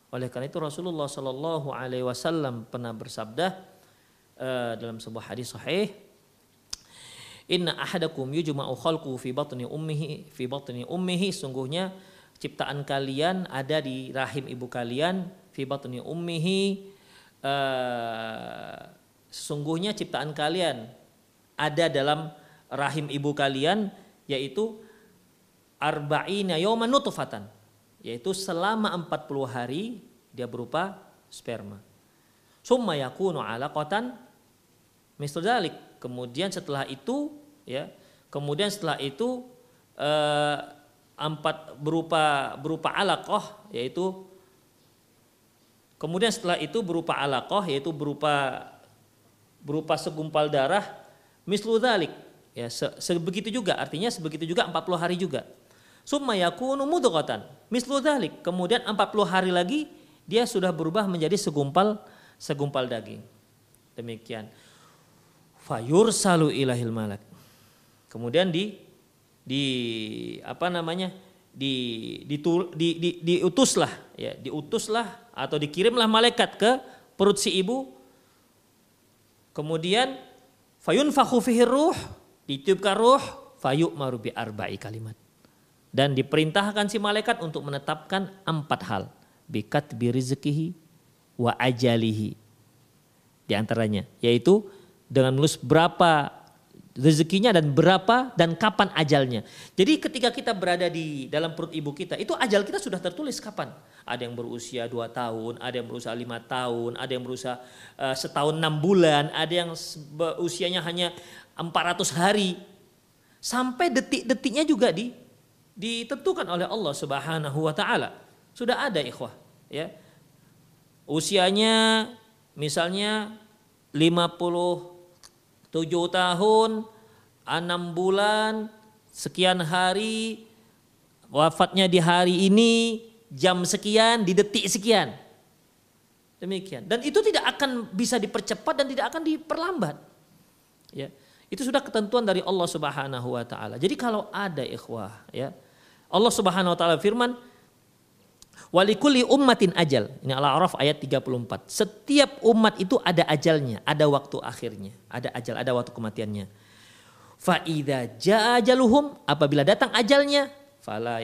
Oleh karena itu Rasulullah Shallallahu alaihi wasallam pernah bersabda uh, dalam sebuah hadis sahih Inna ahadakum yujma'u khalqu fi batni ummihi fi batni ummihi sungguhnya ciptaan kalian ada di rahim ibu kalian fi batni ummihi uh, sesungguhnya ciptaan kalian ada dalam rahim ibu kalian yaitu arba'ina yawman nutfatan yaitu selama 40 hari dia berupa sperma. Summa yakunu alaqatan misal dalik. Kemudian setelah itu ya, kemudian setelah itu eh, empat berupa berupa alaqah yaitu Kemudian setelah itu berupa alaqah yaitu berupa berupa segumpal darah mislu dzalik. Ya, se, sebegitu juga artinya sebegitu juga 40 hari juga. Summa yakunu mudghatan mislu dzalik. Kemudian 40 hari lagi dia sudah berubah menjadi segumpal segumpal daging. Demikian. Fayursalu ilahil malak. Kemudian di di apa namanya? di, di, di, di diutuslah ya diutuslah atau dikirimlah malaikat ke perut si ibu kemudian fayun fihi ruh ditiupkan ruh fayuk marubi arba'i kalimat dan diperintahkan si malaikat untuk menetapkan empat hal bikat birizekihi wa ajalihi di antaranya yaitu dengan menulis berapa rezekinya dan berapa dan kapan ajalnya. Jadi ketika kita berada di dalam perut ibu kita, itu ajal kita sudah tertulis kapan. Ada yang berusia dua tahun, ada yang berusia lima tahun, ada yang berusia uh, setahun enam bulan, ada yang usianya hanya 400 hari. Sampai detik-detiknya juga di, ditentukan oleh Allah Subhanahu wa taala. Sudah ada ikhwah, ya. Usianya misalnya 50 tujuh tahun, enam bulan, sekian hari, wafatnya di hari ini, jam sekian, di detik sekian. Demikian. Dan itu tidak akan bisa dipercepat dan tidak akan diperlambat. Ya. Itu sudah ketentuan dari Allah Subhanahu wa taala. Jadi kalau ada ikhwah, ya. Allah Subhanahu wa taala firman, Walikuli ummatin ajal. Ini Al-A'raf ayat 34. Setiap umat itu ada ajalnya, ada waktu akhirnya, ada ajal, ada waktu kematiannya. Fa'idha ja'ajaluhum apabila datang ajalnya,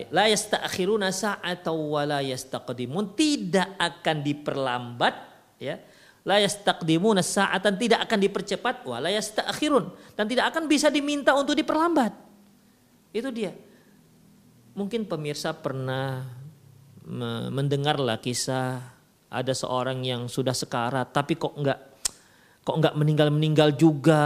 la yasta'khiruna sa'atan wa la yastaqdimun. Tidak akan diperlambat ya. La yastaqdimuna sa'atan tidak akan dipercepat wa la yasta'khirun dan tidak akan bisa diminta untuk diperlambat. Itu dia. Mungkin pemirsa pernah mendengarlah kisah ada seorang yang sudah sekarat tapi kok enggak kok enggak meninggal meninggal juga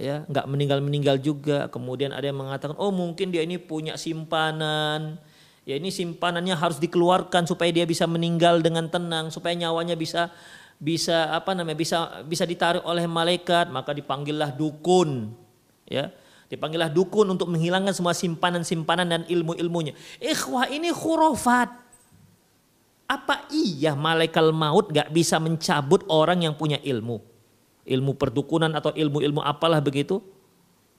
ya enggak meninggal meninggal juga kemudian ada yang mengatakan oh mungkin dia ini punya simpanan Ya ini simpanannya harus dikeluarkan supaya dia bisa meninggal dengan tenang, supaya nyawanya bisa bisa apa namanya bisa bisa ditarik oleh malaikat, maka dipanggillah dukun. Ya. Dipanggillah dukun untuk menghilangkan semua simpanan-simpanan dan ilmu-ilmunya. Ikhwah ini khurafat. Apa iya malaikat maut gak bisa mencabut orang yang punya ilmu? Ilmu perdukunan atau ilmu-ilmu apalah begitu?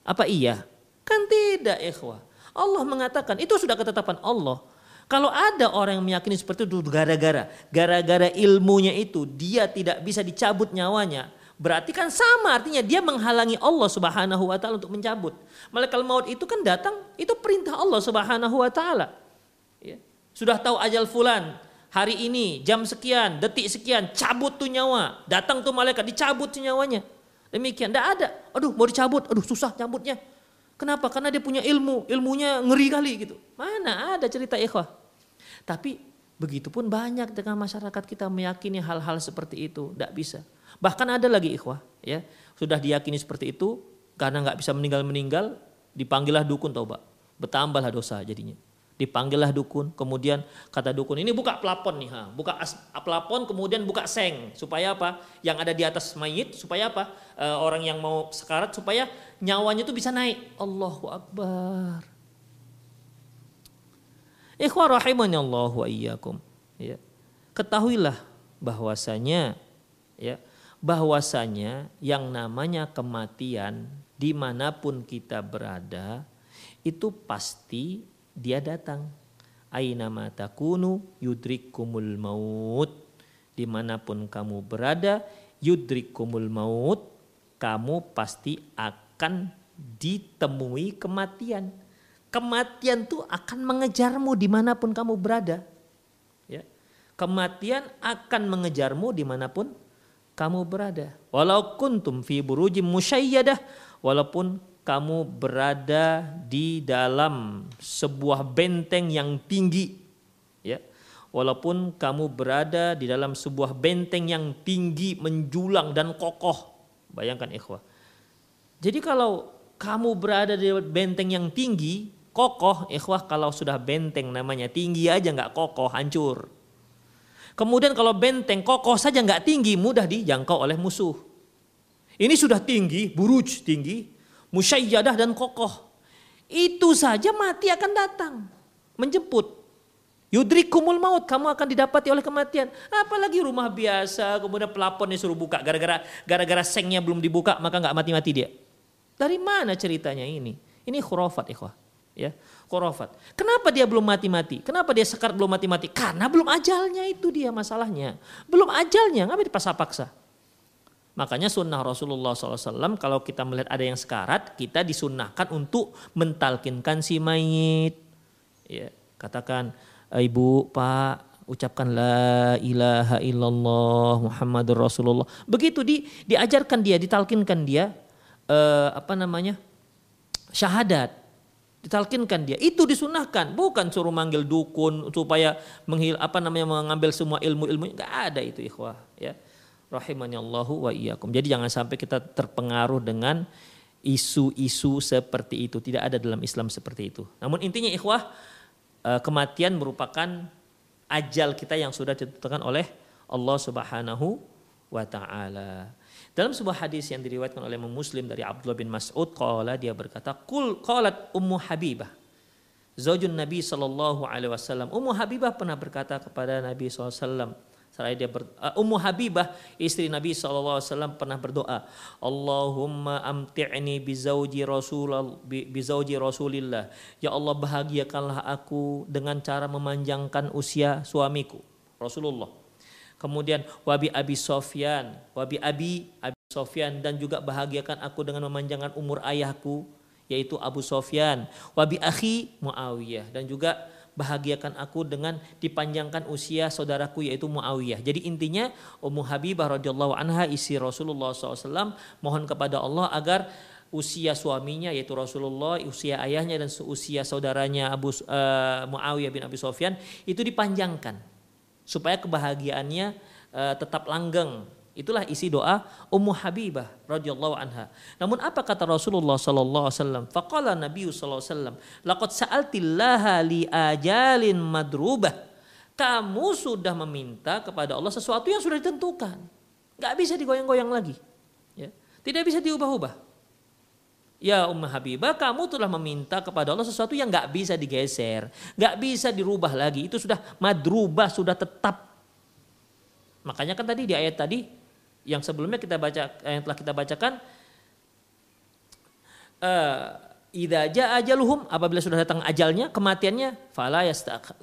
Apa iya? Kan tidak ikhwah. Allah mengatakan itu sudah ketetapan Allah. Kalau ada orang yang meyakini seperti itu gara-gara gara-gara ilmunya itu dia tidak bisa dicabut nyawanya, berarti kan sama artinya dia menghalangi Allah Subhanahu wa taala untuk mencabut. Malaikat maut itu kan datang itu perintah Allah Subhanahu wa taala. Ya. Sudah tahu ajal fulan, hari ini jam sekian, detik sekian, cabut tuh nyawa. Datang tuh malaikat dicabut tuh nyawanya. Demikian, tidak ada. Aduh mau dicabut, aduh susah cabutnya. Kenapa? Karena dia punya ilmu, ilmunya ngeri kali gitu. Mana ada cerita ikhwah. Tapi begitu pun banyak dengan masyarakat kita meyakini hal-hal seperti itu. Tidak bisa. Bahkan ada lagi ikhwah. ya Sudah diyakini seperti itu, karena nggak bisa meninggal-meninggal, dipanggillah dukun taubat. Bertambahlah dosa jadinya. Dipanggillah dukun, kemudian kata dukun ini buka plafon nih, ha. buka as, plafon kemudian buka seng supaya apa? Yang ada di atas mayit supaya apa? E, orang yang mau sekarat supaya nyawanya itu bisa naik. Allahu Akbar. Ikhwah rahimani Allah wa iyyakum. Ya. Ketahuilah bahwasanya ya bahwasanya yang namanya kematian di mana pun kita berada itu pasti dia datang. Aina takunu yudrikumul maut. Di mana pun kamu berada, yudrikumul maut, kamu pasti akan ditemui kematian. Kematian tuh akan mengejarmu di mana pun kamu berada. Ya. Kematian akan mengejarmu di mana pun kamu berada. Walau kuntum fi burujim musyayyadah, walaupun kamu berada di dalam sebuah benteng yang tinggi ya. Walaupun kamu berada di dalam sebuah benteng yang tinggi menjulang dan kokoh. Bayangkan ikhwah. Jadi kalau kamu berada di benteng yang tinggi kokoh ikhwah kalau sudah benteng namanya tinggi aja nggak kokoh hancur. Kemudian kalau benteng kokoh saja nggak tinggi mudah dijangkau oleh musuh. Ini sudah tinggi buruj tinggi musyayyadah dan kokoh. Itu saja mati akan datang, menjemput. Yudrikumul maut, kamu akan didapati oleh kematian. Apalagi rumah biasa, kemudian pelapon disuruh buka, gara-gara gara-gara sengnya belum dibuka, maka nggak mati-mati dia. Dari mana ceritanya ini? Ini khurafat ikhwah. Ya, khurafat. Kenapa dia belum mati-mati? Kenapa dia sekar belum mati-mati? Karena belum ajalnya itu dia masalahnya. Belum ajalnya, nggak dipaksa-paksa. Makanya sunnah Rasulullah SAW kalau kita melihat ada yang sekarat, kita disunnahkan untuk mentalkinkan si mayit. Ya, katakan, eh, ibu, pak, ucapkan la ilaha illallah Muhammadur Rasulullah. Begitu di, diajarkan dia, ditalkinkan dia, eh, apa namanya, syahadat. Ditalkinkan dia, itu disunahkan, bukan suruh manggil dukun supaya menghil apa namanya mengambil semua ilmu-ilmu, nggak ada itu ikhwah, ya rahimani Allahu wa iyyakum. Jadi jangan sampai kita terpengaruh dengan isu-isu seperti itu. Tidak ada dalam Islam seperti itu. Namun intinya ikhwah eh, kematian merupakan ajal kita yang sudah ditentukan oleh Allah Subhanahu wa taala. Dalam sebuah hadis yang diriwayatkan oleh Muslim dari Abdullah bin Mas'ud qala dia berkata qul qalat ummu Habibah zaujun Nabi sallallahu alaihi wasallam Ummu Habibah pernah berkata kepada Nabi sallallahu alaihi wasallam Seraya dia ber, uh, Ummu Habibah istri Nabi SAW pernah berdoa, Allahumma amti'ni bizauji Rasul bizauji Rasulillah. Ya Allah bahagiakanlah aku dengan cara memanjangkan usia suamiku Rasulullah. Kemudian wabi Abi Sofyan, wabi Abi Abi Sofyan dan juga bahagiakan aku dengan memanjangkan umur ayahku yaitu Abu Sofyan, wabi akhi Muawiyah dan juga bahagiakan aku dengan dipanjangkan usia saudaraku yaitu Muawiyah. Jadi intinya Ummu Habibah radhiyallahu anha isi Rasulullah SAW mohon kepada Allah agar usia suaminya yaitu Rasulullah, usia ayahnya dan usia saudaranya Abu uh, Muawiyah bin Abi Sofyan itu dipanjangkan supaya kebahagiaannya uh, tetap langgeng Itulah isi doa Ummu Habibah radhiyallahu anha. Namun apa kata Rasulullah sallallahu alaihi wasallam? Faqala Nabi sallallahu alaihi wasallam, "Laqad sa'altillaha li ajalin madrubah." Kamu sudah meminta kepada Allah sesuatu yang sudah ditentukan. Gak bisa digoyang-goyang lagi. Ya. Tidak bisa diubah-ubah. Ya Ummah Habibah, kamu telah meminta kepada Allah sesuatu yang gak bisa digeser, gak bisa dirubah lagi. Itu sudah madrubah, sudah tetap. Makanya kan tadi di ayat tadi yang sebelumnya kita baca yang telah kita bacakan uh, idza jaa ajaluhum apabila sudah datang ajalnya kematiannya fala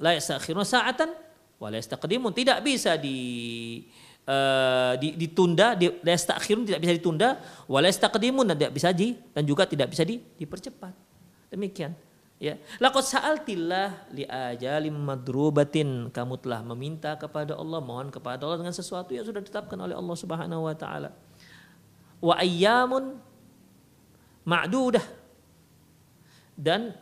la yastakhiruna sa'atan wa la yastaqdimun. Tidak bisa di uh, di, ditunda di yastakhirun tidak bisa ditunda wa la yastaqdimun tidak bisa di dan juga tidak bisa di, dipercepat. Demikian Ya, laqad sa'altillah li ajalim madrubatin. Kamu telah meminta kepada Allah, mohon kepada Allah dengan sesuatu yang sudah ditetapkan oleh Allah Subhanahu wa taala. Wa ayyamun ma'dudah. Dan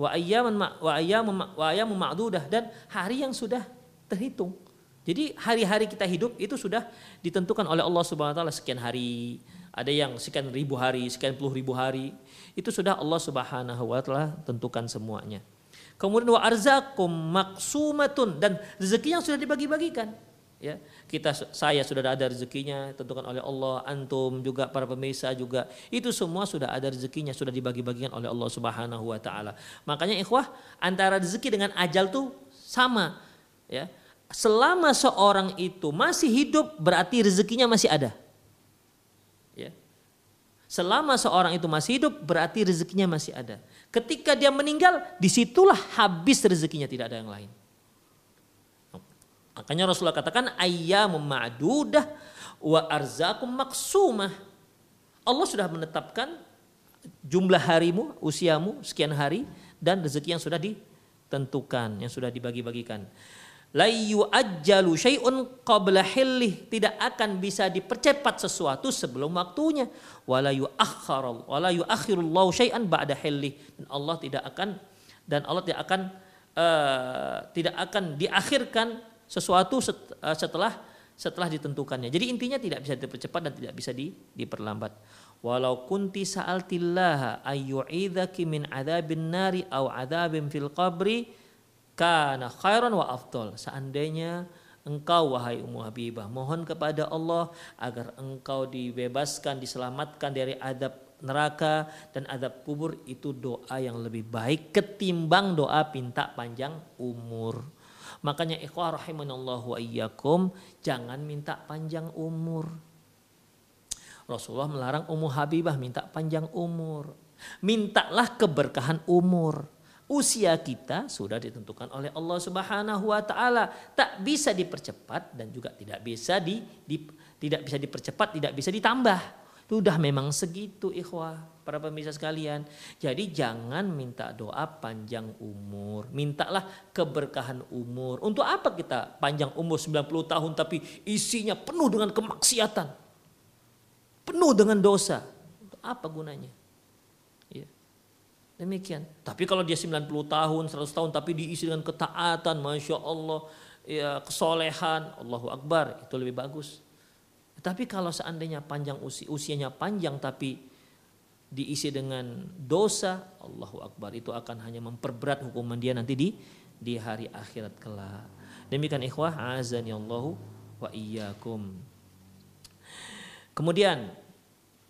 wa ayyamun wa ayyamun wa ayyamun ma'dudah dan hari yang sudah terhitung. Jadi hari-hari kita hidup itu sudah ditentukan oleh Allah Subhanahu wa taala sekian hari, ada yang sekian ribu hari, sekian puluh ribu hari. Itu sudah Allah Subhanahu wa taala tentukan semuanya. Kemudian wa arzakum maksumatun dan rezeki yang sudah dibagi-bagikan. Ya, kita saya sudah ada rezekinya tentukan oleh Allah, antum juga para pemirsa juga. Itu semua sudah ada rezekinya, sudah dibagi-bagikan oleh Allah Subhanahu wa taala. Makanya ikhwah, antara rezeki dengan ajal tuh sama, ya. Selama seorang itu masih hidup berarti rezekinya masih ada. Selama seorang itu masih hidup berarti rezekinya masih ada. Ketika dia meninggal di situlah habis rezekinya tidak ada yang lain. Makanya Rasulullah katakan ayam ma'dudah wa arzakum maksumah. Allah sudah menetapkan jumlah harimu, usiamu sekian hari dan rezeki yang sudah ditentukan, yang sudah dibagi-bagikan la yu'ajjalu syai'un qabla hillih tidak akan bisa dipercepat sesuatu sebelum waktunya wala yu'akhkharu wala yu'akhirullahu syai'an ba'da hillih dan Allah tidak akan dan Allah tidak akan uh, tidak akan diakhirkan sesuatu eh, setelah setelah ditentukannya. Jadi intinya tidak bisa dipercepat dan tidak bisa di, diperlambat. Walau kunti sa'altillaha ayyu'idhaki min adzabin nari au adzabin fil qabri kana khairan wa afdol. Seandainya engkau wahai Ummu Habibah mohon kepada Allah agar engkau dibebaskan, diselamatkan dari adab neraka dan adab kubur itu doa yang lebih baik ketimbang doa minta panjang umur. Makanya ikhwah rahimanallahu wa iyyakum jangan minta panjang umur. Rasulullah melarang Ummu Habibah minta panjang umur. Mintalah keberkahan umur usia kita sudah ditentukan oleh Allah Subhanahu wa taala, tak bisa dipercepat dan juga tidak bisa di, di tidak bisa dipercepat, tidak bisa ditambah. Sudah memang segitu ikhwah para pemirsa sekalian. Jadi jangan minta doa panjang umur. Mintalah keberkahan umur. Untuk apa kita panjang umur 90 tahun tapi isinya penuh dengan kemaksiatan. Penuh dengan dosa. Untuk apa gunanya? Demikian. Tapi kalau dia 90 tahun, 100 tahun tapi diisi dengan ketaatan, Masya Allah, ya kesolehan, Allahu Akbar, itu lebih bagus. Tapi kalau seandainya panjang usi, usianya panjang tapi diisi dengan dosa, Allahu Akbar, itu akan hanya memperberat hukuman dia nanti di di hari akhirat kelak. Demikian ikhwah, azan ya Allahu wa iyyakum. Kemudian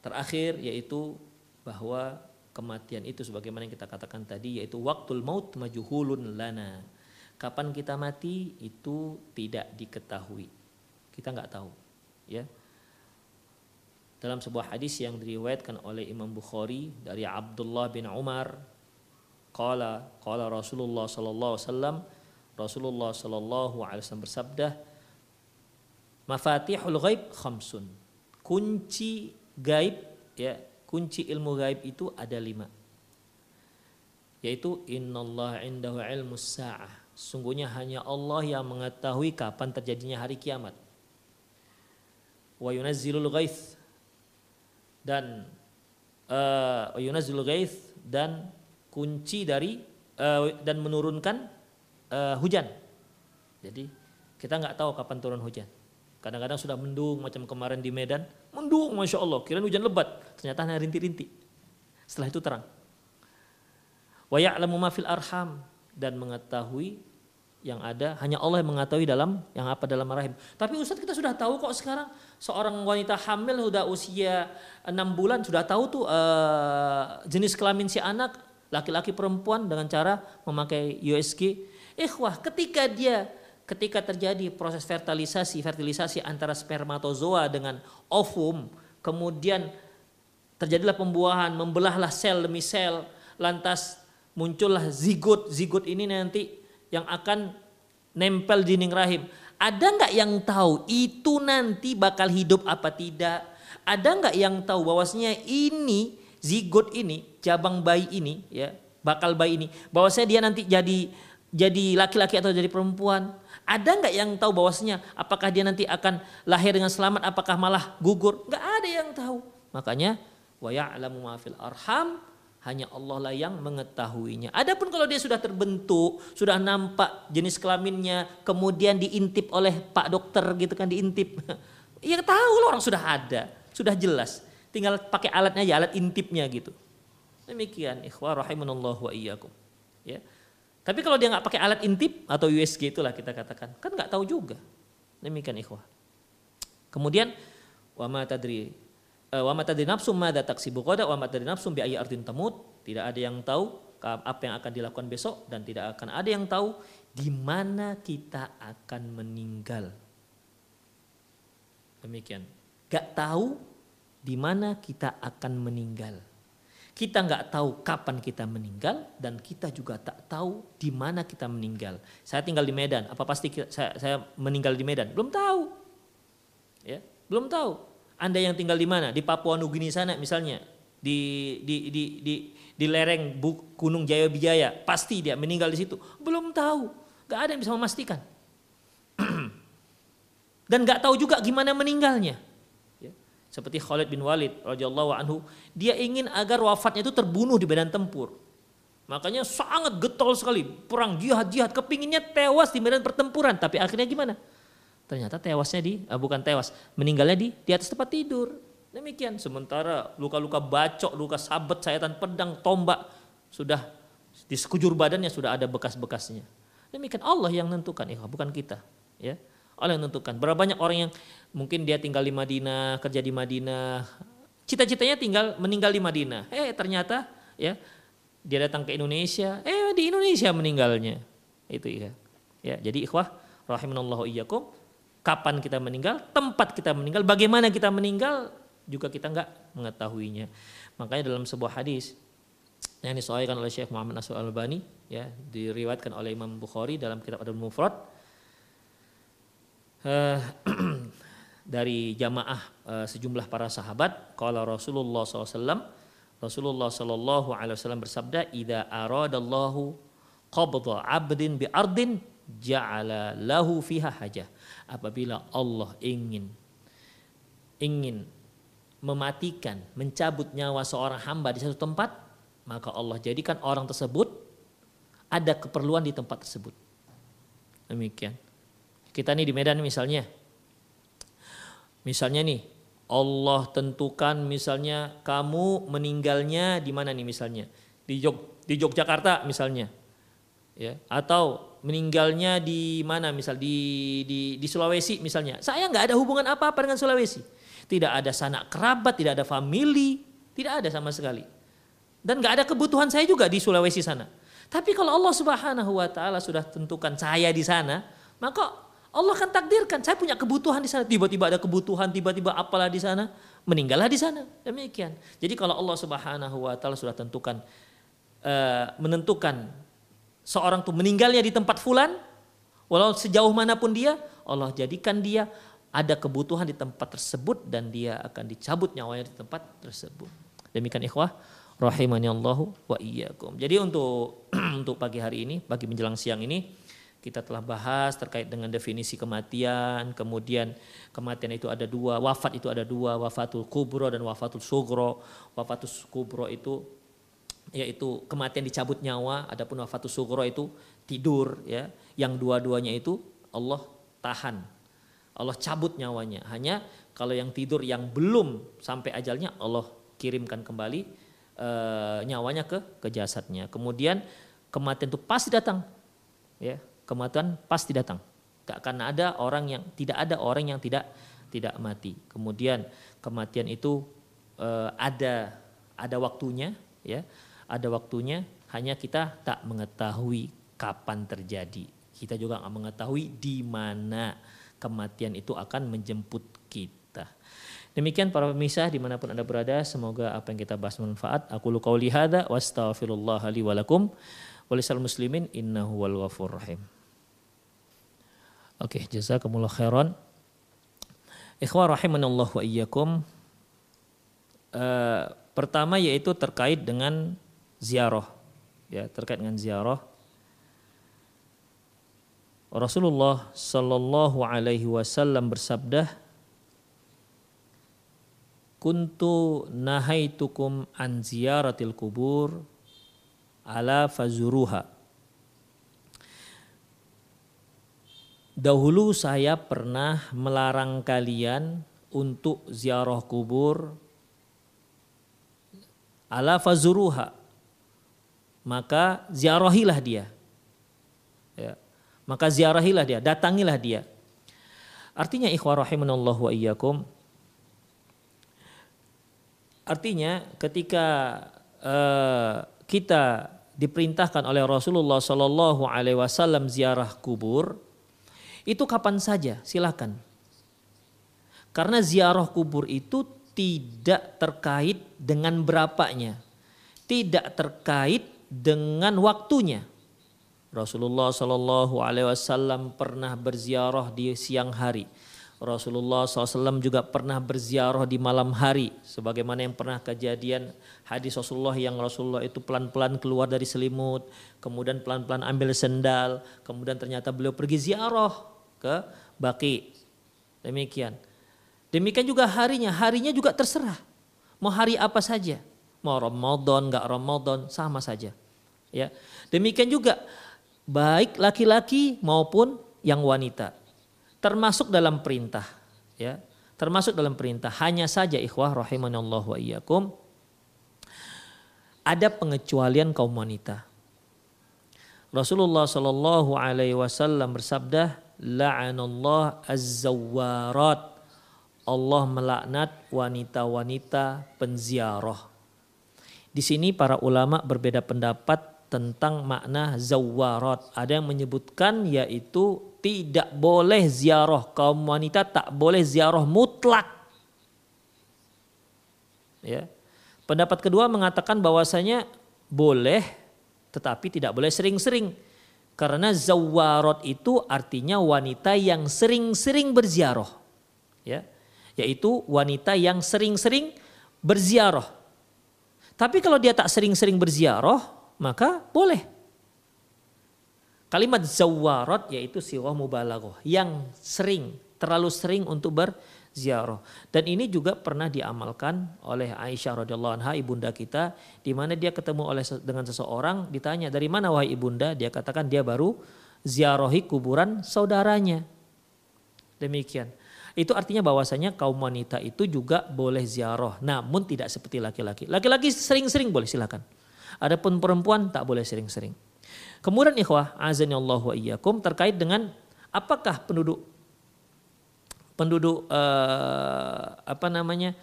terakhir yaitu bahwa kematian itu sebagaimana yang kita katakan tadi yaitu waktul maut majuhulun lana. Kapan kita mati itu tidak diketahui. Kita nggak tahu, ya. Dalam sebuah hadis yang diriwayatkan oleh Imam Bukhari dari Abdullah bin Umar, qala qala Rasulullah sallallahu alaihi wasallam Rasulullah sallallahu alaihi wasallam bersabda, "Mafatihul ghaib khamsun." Kunci gaib ya kunci ilmu gaib itu ada lima. Yaitu innallah indahu ilmu sa'ah. Sungguhnya hanya Allah yang mengetahui kapan terjadinya hari kiamat. Wa yunazzilul ghaith dan uh, wa yunazzilul ghaith dan kunci dari uh, dan menurunkan uh, hujan. Jadi kita nggak tahu kapan turun hujan Kadang-kadang sudah mendung macam kemarin di Medan, mendung Masya Allah, kira hujan lebat, ternyata hanya rintik-rintik. Setelah itu terang. Wa ya'lamu ma fil arham dan mengetahui yang ada hanya Allah yang mengetahui dalam yang apa dalam rahim. Tapi Ustaz kita sudah tahu kok sekarang seorang wanita hamil sudah usia enam bulan sudah tahu tuh uh, jenis kelamin si anak laki-laki perempuan dengan cara memakai USG. Ikhwah, ketika dia ketika terjadi proses fertilisasi fertilisasi antara spermatozoa dengan ovum, kemudian terjadilah pembuahan, membelahlah sel demi sel, lantas muncullah zigot. Zigot ini nanti yang akan nempel di dinding rahim. Ada nggak yang tahu itu nanti bakal hidup apa tidak? Ada nggak yang tahu bahwasanya ini zigot ini, cabang bayi ini, ya bakal bayi ini, bahwasanya dia nanti jadi jadi laki-laki atau jadi perempuan? Ada nggak yang tahu bahwasanya apakah dia nanti akan lahir dengan selamat, apakah malah gugur? Nggak ada yang tahu. Makanya wa ya'lamu ma fil arham hanya Allah lah yang mengetahuinya. Adapun kalau dia sudah terbentuk, sudah nampak jenis kelaminnya, kemudian diintip oleh Pak Dokter gitu kan diintip. Ya tahu loh orang sudah ada, sudah jelas. Tinggal pakai alatnya aja, alat intipnya gitu. Demikian ikhwah rahimanallah wa iyyakum. Ya. Tapi kalau dia nggak pakai alat intip atau USG itulah kita katakan, kan nggak tahu juga. Demikian ikhwah. Kemudian wa ma tadri Eh, wa matadri nafsum madza taksibu qada wa matadri nafsum bi ardin tamut. Tidak ada yang tahu apa yang akan dilakukan besok dan tidak akan ada yang tahu di mana kita akan meninggal. Demikian. Gak tahu di mana kita akan meninggal. Kita nggak tahu kapan kita meninggal dan kita juga tak tahu di mana kita meninggal. Saya tinggal di Medan, apa pasti saya, saya meninggal di Medan? Belum tahu. Ya, belum tahu. Anda yang tinggal di mana? Di Papua Nugini sana misalnya, di di di di, di lereng Gunung Jaya Bijaya, pasti dia meninggal di situ. Belum tahu, gak ada yang bisa memastikan. Dan gak tahu juga gimana meninggalnya. Seperti Khalid bin Walid radhiyallahu anhu, dia ingin agar wafatnya itu terbunuh di medan tempur. Makanya sangat getol sekali, perang jihad-jihad, kepinginnya tewas di medan pertempuran, tapi akhirnya gimana? Ternyata tewasnya di, uh, bukan tewas, meninggalnya di di atas tempat tidur. Demikian. Sementara luka-luka bacok, luka sabet, sayatan pedang, tombak sudah di sekujur badannya sudah ada bekas-bekasnya. Demikian Allah yang menentukan, ya, bukan kita. Ya, Allah yang menentukan. Berapa banyak orang yang mungkin dia tinggal di Madinah, kerja di Madinah, cita-citanya tinggal meninggal di Madinah. Eh ternyata ya dia datang ke Indonesia, eh di Indonesia meninggalnya. Itu ya. Ya, jadi ikhwah rahimanallahu iyyakum kapan kita meninggal, tempat kita meninggal, bagaimana kita meninggal juga kita nggak mengetahuinya. Makanya dalam sebuah hadis yang disoalkan oleh Syekh Muhammad Nasr Al-Albani ya diriwayatkan oleh Imam Bukhari dalam kitab Adul Mufrad uh, dari jamaah uh, sejumlah para sahabat kalau Rasulullah SAW Rasulullah Shallallahu Alaihi Wasallam bersabda, "Ida aradallahu qabda abdin bi ardin ja'ala lahu fiha hajah." apabila Allah ingin ingin mematikan, mencabut nyawa seorang hamba di satu tempat, maka Allah jadikan orang tersebut ada keperluan di tempat tersebut. Demikian. Kita nih di Medan misalnya. Misalnya nih, Allah tentukan misalnya kamu meninggalnya di mana nih misalnya? Di Jog di Yogyakarta misalnya. Ya, atau meninggalnya di mana misal di di di Sulawesi misalnya. Saya nggak ada hubungan apa-apa dengan Sulawesi. Tidak ada sanak kerabat, tidak ada family, tidak ada sama sekali. Dan nggak ada kebutuhan saya juga di Sulawesi sana. Tapi kalau Allah Subhanahu wa taala sudah tentukan saya di sana, maka Allah akan takdirkan saya punya kebutuhan di sana. Tiba-tiba ada kebutuhan, tiba-tiba apalah di sana, meninggallah di sana. Demikian. Jadi kalau Allah Subhanahu wa taala sudah tentukan uh, menentukan seorang tuh meninggalnya di tempat fulan, walau sejauh mana pun dia, Allah jadikan dia ada kebutuhan di tempat tersebut dan dia akan dicabut nyawanya di tempat tersebut. Demikian ikhwah rahimani Allahu wa iyyakum. Jadi untuk untuk pagi hari ini, pagi menjelang siang ini kita telah bahas terkait dengan definisi kematian, kemudian kematian itu ada dua, wafat itu ada dua, wafatul kubro dan wafatul sugro. Wafatul kubro itu yaitu kematian dicabut nyawa, adapun wafatus sugro itu tidur ya. Yang dua-duanya itu Allah tahan. Allah cabut nyawanya. Hanya kalau yang tidur yang belum sampai ajalnya Allah kirimkan kembali e, nyawanya ke ke jasadnya. Kemudian kematian itu pasti datang. Ya, kematian pasti datang. Gak akan ada orang yang tidak ada orang yang tidak tidak mati. Kemudian kematian itu e, ada ada waktunya, ya, ada waktunya. Hanya kita tak mengetahui kapan terjadi. Kita juga nggak mengetahui di mana kematian itu akan menjemput kita. Demikian para pemirsa di mana pun anda berada, semoga apa yang kita bahas bermanfaat. Aku lu qauli hadza wa astaghfirullah li wa lakum muslimin innahu wal rahim. Oke, okay, jazakumullah khairan. Ikhwah rahimanallah wa iyyakum. Uh, pertama yaitu terkait dengan ziarah. Ya, terkait dengan ziarah. Rasulullah sallallahu alaihi wasallam bersabda, "Kuntu nahaitukum an ziyaratil kubur ala fazuruha." Dahulu saya pernah melarang kalian untuk ziarah kubur ala fazuruha. Maka ziarahilah dia. Ya. Maka ziarahilah dia, datangilah dia. Artinya ikhwah rahimanallah wa iyyakum. Artinya ketika uh, kita diperintahkan oleh Rasulullah Shallallahu Alaihi Wasallam ziarah kubur, itu kapan saja silakan. Karena ziarah kubur itu tidak terkait dengan berapanya. Tidak terkait dengan waktunya. Rasulullah Shallallahu Alaihi Wasallam pernah berziarah di siang hari. Rasulullah SAW juga pernah berziarah di malam hari. Sebagaimana yang pernah kejadian hadis Rasulullah yang Rasulullah itu pelan-pelan keluar dari selimut. Kemudian pelan-pelan ambil sendal. Kemudian ternyata beliau pergi ziarah ke Baki. Demikian. Demikian juga harinya. Harinya juga terserah. Mau hari apa saja. Mau Ramadan, nggak Ramadan, sama saja. Ya. Demikian juga baik laki-laki maupun yang wanita termasuk dalam perintah ya. Termasuk dalam perintah. Hanya saja ikhwah rahimanallah wa iyyakum ada pengecualian kaum wanita. Rasulullah Shallallahu alaihi wasallam bersabda la'anallah az-zawwarat. Allah melaknat wanita-wanita penziarah. Di sini para ulama berbeda pendapat tentang makna zawarat. Ada yang menyebutkan yaitu tidak boleh ziarah kaum wanita tak boleh ziarah mutlak. Ya. Pendapat kedua mengatakan bahwasanya boleh tetapi tidak boleh sering-sering. Karena zawarat itu artinya wanita yang sering-sering berziarah. Ya. Yaitu wanita yang sering-sering berziarah. Tapi kalau dia tak sering-sering berziarah, maka boleh. Kalimat zawarat yaitu sirah mubalaghah yang sering, terlalu sering untuk berziarah. Dan ini juga pernah diamalkan oleh Aisyah radhiyallahu anha ibunda kita di mana dia ketemu oleh dengan seseorang ditanya dari mana wahai ibunda dia katakan dia baru ziarahi kuburan saudaranya. Demikian. Itu artinya bahwasanya kaum wanita itu juga boleh ziarah, namun tidak seperti laki-laki. Laki-laki sering-sering boleh silakan. Adapun perempuan tak boleh sering-sering. Kemudian ikhwah, azani Allah wa iyyakum terkait dengan apakah penduduk penduduk eh, apa namanya?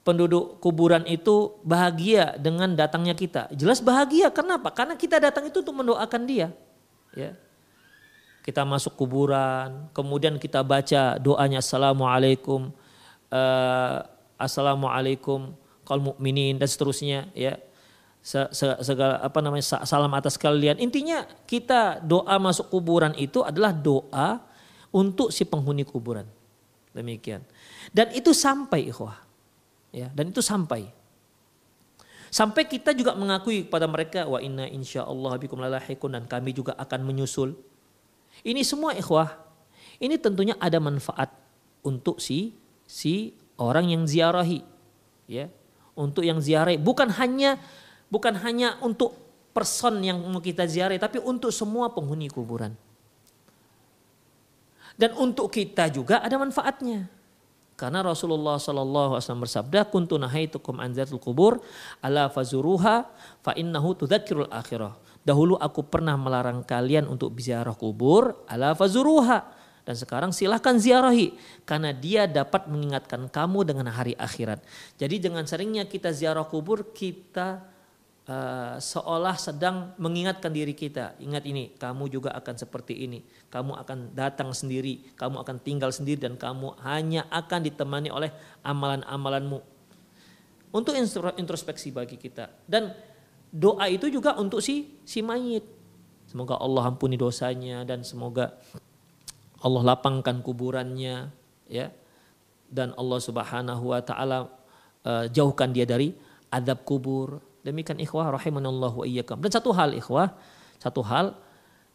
penduduk kuburan itu bahagia dengan datangnya kita. Jelas bahagia. Kenapa? Karena kita datang itu untuk mendoakan dia. Ya. Kita masuk kuburan, kemudian kita baca doanya assalamualaikum, uh, assalamualaikum kaum mukminin dan seterusnya ya segala apa namanya salam atas kalian. Intinya kita doa masuk kuburan itu adalah doa untuk si penghuni kuburan. Demikian. Dan itu sampai ikhwah. Ya, dan itu sampai. Sampai kita juga mengakui kepada mereka wa inna insyaallah bikum dan kami juga akan menyusul. Ini semua ikhwah. Ini tentunya ada manfaat untuk si si orang yang ziarahi. Ya. Untuk yang ziarahi bukan hanya bukan hanya untuk person yang mau kita ziarah, tapi untuk semua penghuni kuburan. Dan untuk kita juga ada manfaatnya. Karena Rasulullah Shallallahu Alaihi Wasallam bersabda, "Kuntu nahaitukum an kubur, ala fazuruha, fa innahu tudzakirul akhirah." Dahulu aku pernah melarang kalian untuk ziarah kubur, ala fazuruha. Dan sekarang silahkan ziarahi karena dia dapat mengingatkan kamu dengan hari akhirat. Jadi dengan seringnya kita ziarah kubur kita uh, seolah sedang mengingatkan diri kita. Ingat ini, kamu juga akan seperti ini. Kamu akan datang sendiri, kamu akan tinggal sendiri dan kamu hanya akan ditemani oleh amalan-amalanmu. Untuk introspeksi bagi kita. Dan doa itu juga untuk si si mayit. Semoga Allah ampuni dosanya dan semoga Allah lapangkan kuburannya ya. Dan Allah Subhanahu wa taala uh, jauhkan dia dari adab kubur Demikian ikhwah rahimanallah wa iyyakum. Dan satu hal ikhwah, satu hal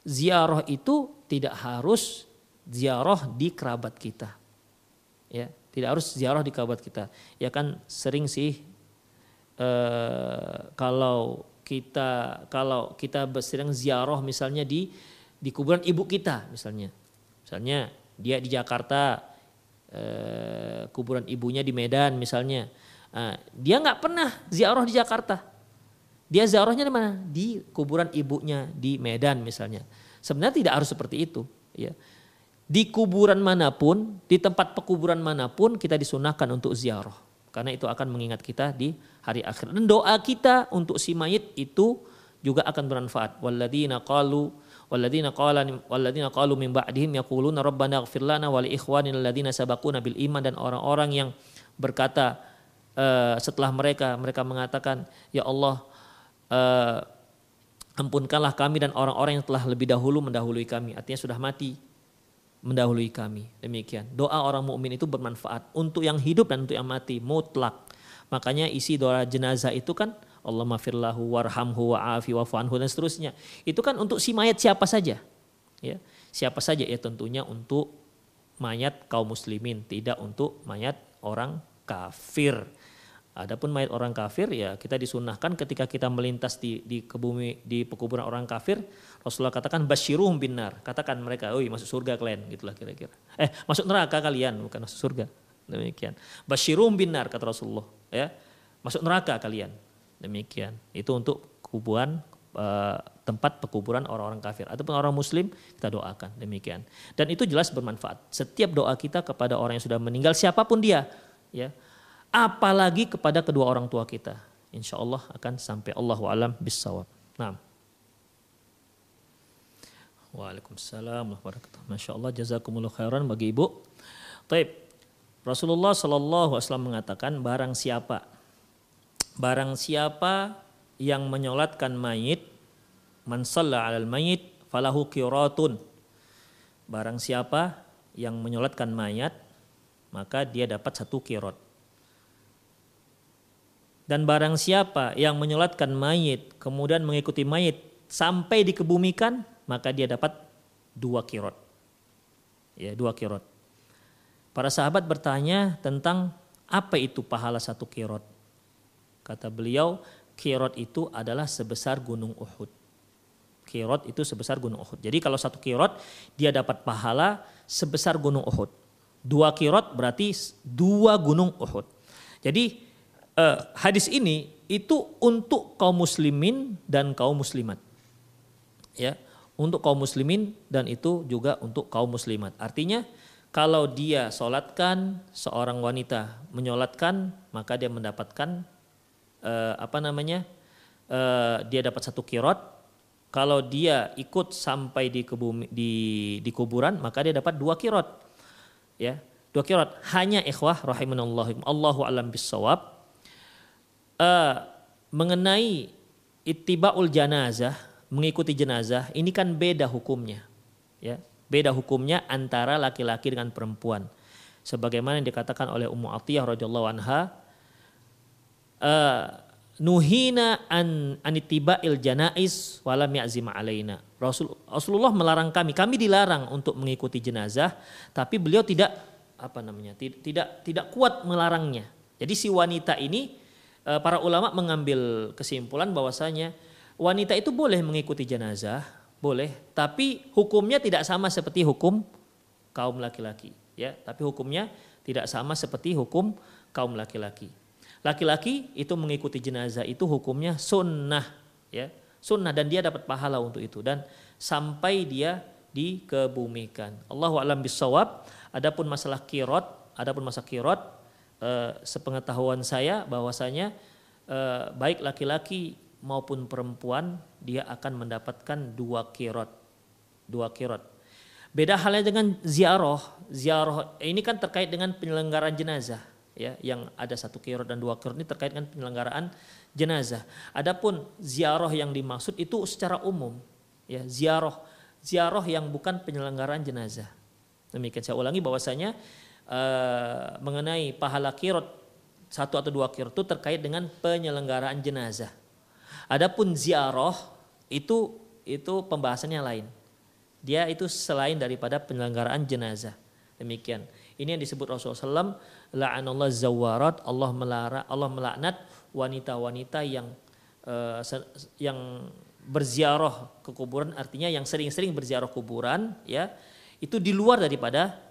ziarah itu tidak harus ziarah di kerabat kita. Ya, tidak harus ziarah di kerabat kita. Ya kan sering sih eh, kalau kita kalau kita sering ziarah misalnya di di kuburan ibu kita misalnya. Misalnya dia di Jakarta eh, kuburan ibunya di Medan misalnya. Nah, dia nggak pernah ziarah di Jakarta. Dia ziarahnya di mana? Di kuburan ibunya di Medan misalnya. Sebenarnya tidak harus seperti itu. Ya. Di kuburan mana pun, di tempat pekuburan mana pun kita disunahkan untuk ziarah. Karena itu akan mengingat kita di hari akhir. Dan doa kita untuk si mayit itu juga akan bermanfaat. Walladzina qalu qala dan orang-orang yang berkata uh, setelah mereka mereka mengatakan ya Allah uh, ampunkanlah kami dan orang-orang yang telah lebih dahulu mendahului kami. Artinya sudah mati mendahului kami. Demikian. Doa orang mukmin itu bermanfaat untuk yang hidup dan untuk yang mati mutlak. Makanya isi doa jenazah itu kan Allah mafirlahu warhamhu wa'afi wa'fu'anhu dan seterusnya. Itu kan untuk si mayat siapa saja. Ya. Siapa saja ya tentunya untuk mayat kaum muslimin, tidak untuk mayat orang kafir. Adapun mayat orang kafir ya kita disunahkan ketika kita melintas di di kebumi di pekuburan orang kafir Rasulullah katakan basyiruhum binar katakan mereka oh masuk surga kalian gitulah kira-kira. Eh masuk neraka kalian bukan masuk surga. Demikian. Basyiruhum binar kata Rasulullah ya. Masuk neraka kalian. Demikian. Itu untuk kuburan uh, tempat pekuburan orang-orang kafir. Ataupun orang muslim kita doakan. Demikian. Dan itu jelas bermanfaat. Setiap doa kita kepada orang yang sudah meninggal siapa pun dia ya apalagi kepada kedua orang tua kita. Insya Allah akan sampai Allah alam bisawab. Nah. Waalaikumsalam warahmatullahi Masya Allah jazakumullah khairan bagi ibu. Taib. Rasulullah Shallallahu Alaihi Wasallam mengatakan barang siapa barang siapa yang menyolatkan mayit man alal mayit falahu qiratun barang siapa yang menyolatkan mayat maka dia dapat satu kirot dan barang siapa yang menyolatkan mayit kemudian mengikuti mayit sampai dikebumikan maka dia dapat dua kirot. Ya, dua kirot. Para sahabat bertanya tentang apa itu pahala satu kirot. Kata beliau, kirot itu adalah sebesar gunung Uhud. Kirot itu sebesar gunung Uhud. Jadi kalau satu kirot dia dapat pahala sebesar gunung Uhud. Dua kirot berarti dua gunung Uhud. Jadi uh, hadis ini itu untuk kaum muslimin dan kaum muslimat. Ya, untuk kaum muslimin dan itu juga untuk kaum muslimat. Artinya kalau dia solatkan seorang wanita menyolatkan maka dia mendapatkan uh, apa namanya uh, dia dapat satu kirot. Kalau dia ikut sampai di, kebumi, di, di kuburan maka dia dapat dua kirot. Ya dua kirot. Hanya ikhwah rahimanallah Allahu alam bisawab uh, mengenai ittibaul janazah, mengikuti jenazah, ini kan beda hukumnya. Ya, beda hukumnya antara laki-laki dengan perempuan. Sebagaimana yang dikatakan oleh Ummu Atiyah radhiyallahu anha, uh, nuhina an anitiba'il janais walam ya'zim alaina. Rasul, Rasulullah melarang kami, kami dilarang untuk mengikuti jenazah, tapi beliau tidak apa namanya? tidak tidak kuat melarangnya. Jadi si wanita ini Eh, para ulama mengambil kesimpulan bahwasanya wanita itu boleh mengikuti jenazah, boleh, tapi hukumnya tidak sama seperti hukum kaum laki-laki ya. Tapi hukumnya tidak sama seperti hukum kaum laki-laki. Laki-laki itu mengikuti jenazah itu hukumnya sunnah ya. Sunnah dan dia dapat pahala untuk itu dan sampai dia dikebumikan. Allahu alam bisawab adapun masalah kirot adapun masalah kirot eh, sepengetahuan saya bahwasanya eh, baik laki-laki maupun perempuan dia akan mendapatkan dua kirot dua kirot Beda halnya dengan ziarah. Ziarah ini kan terkait dengan penyelenggaraan jenazah ya yang ada satu kirot dan dua kirot ini terkait dengan penyelenggaraan jenazah. Adapun ziarah yang dimaksud itu secara umum ya ziarah ziarah yang bukan penyelenggaraan jenazah. Demikian saya ulangi bahwasanya uh, mengenai pahala kirot satu atau dua kirot itu terkait dengan penyelenggaraan jenazah. Adapun ziarah itu itu pembahasannya lain. Dia itu selain daripada penyelenggaraan jenazah. Demikian. Ini yang disebut Rasulullah SAW, la'anallah zawarat, Allah melara, Allah melaknat wanita-wanita yang uh, yang berziarah ke kuburan artinya yang sering-sering berziarah kuburan ya itu di luar daripada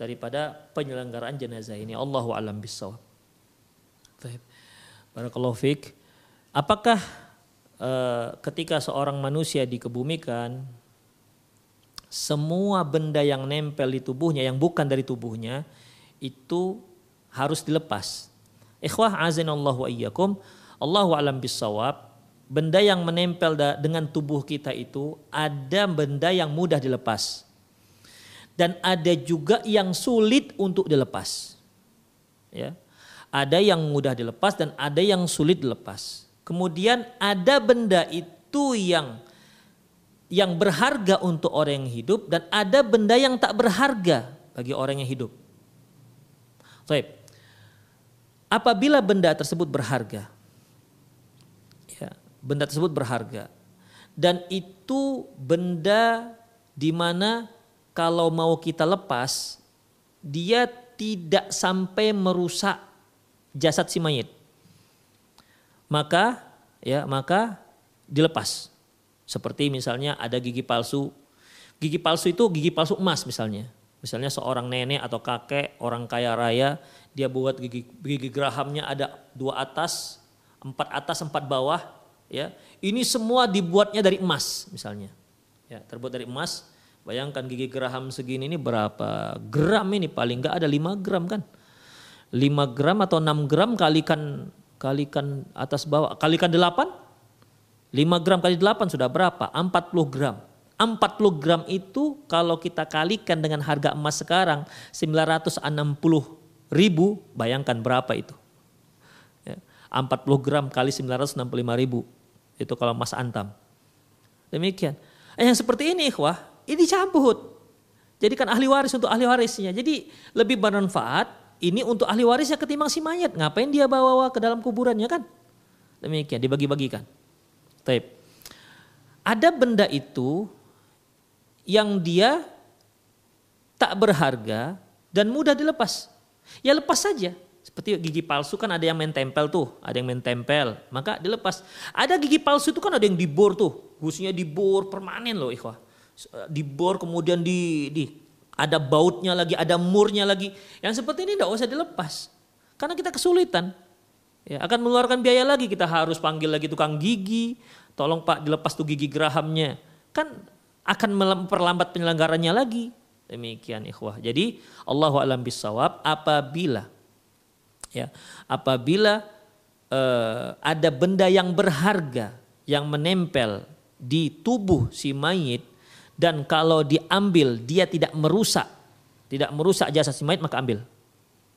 daripada penyelenggaraan jenazah ini Allahu alam bisawab. Barakallahu fiik. Apakah uh, ketika seorang manusia dikebumikan semua benda yang nempel di tubuhnya yang bukan dari tubuhnya itu harus dilepas. Ikhwah azinallahu iyyakum. Allahu alam bisawab. Benda yang menempel dengan tubuh kita itu ada benda yang mudah dilepas. Dan ada juga yang sulit untuk dilepas. Ya. Ada yang mudah dilepas dan ada yang sulit dilepas. Kemudian ada benda itu yang yang berharga untuk orang yang hidup dan ada benda yang tak berharga bagi orang yang hidup. Baik. Apabila benda tersebut berharga, ya, benda tersebut berharga dan itu benda di mana kalau mau kita lepas dia tidak sampai merusak jasad si mayit. Maka ya maka dilepas. Seperti misalnya ada gigi palsu. Gigi palsu itu gigi palsu emas misalnya. Misalnya seorang nenek atau kakek, orang kaya raya, dia buat gigi, gigi gerahamnya ada dua atas, empat atas, empat bawah. Ya, ini semua dibuatnya dari emas misalnya. Ya, terbuat dari emas. Bayangkan gigi geraham segini ini berapa gram ini paling nggak ada 5 gram kan. 5 gram atau 6 gram kalikan kalikan atas bawah kalikan 8 5 gram kali 8 sudah berapa? 40 gram. 40 gram itu kalau kita kalikan dengan harga emas sekarang 960 ribu, bayangkan berapa itu. Ya, 40 gram kali 965 ribu, itu kalau emas antam. Demikian. Eh, yang seperti ini wah ini cabut. Jadi kan ahli waris untuk ahli warisnya. Jadi lebih bermanfaat ini untuk ahli warisnya ketimbang si mayat. Ngapain dia bawa-bawa ke dalam kuburannya kan? Demikian, dibagi-bagikan. Taib. Ada benda itu yang dia tak berharga dan mudah dilepas. Ya lepas saja. Seperti gigi palsu kan ada yang main tempel tuh, ada yang main tempel, maka dilepas. Ada gigi palsu itu kan ada yang dibor tuh, gusinya dibor permanen loh ikhwah. Dibor kemudian di, di ada bautnya lagi, ada murnya lagi. Yang seperti ini tidak usah dilepas. Karena kita kesulitan. Ya, akan mengeluarkan biaya lagi kita harus panggil lagi tukang gigi, tolong Pak dilepas tuh gigi gerahamnya. Kan akan memperlambat penyelenggarannya lagi. Demikian ikhwah. Jadi Allahu alam bisawab apabila ya, apabila uh, ada benda yang berharga yang menempel di tubuh si mayit dan kalau diambil dia tidak merusak, tidak merusak jasa si mayit maka ambil.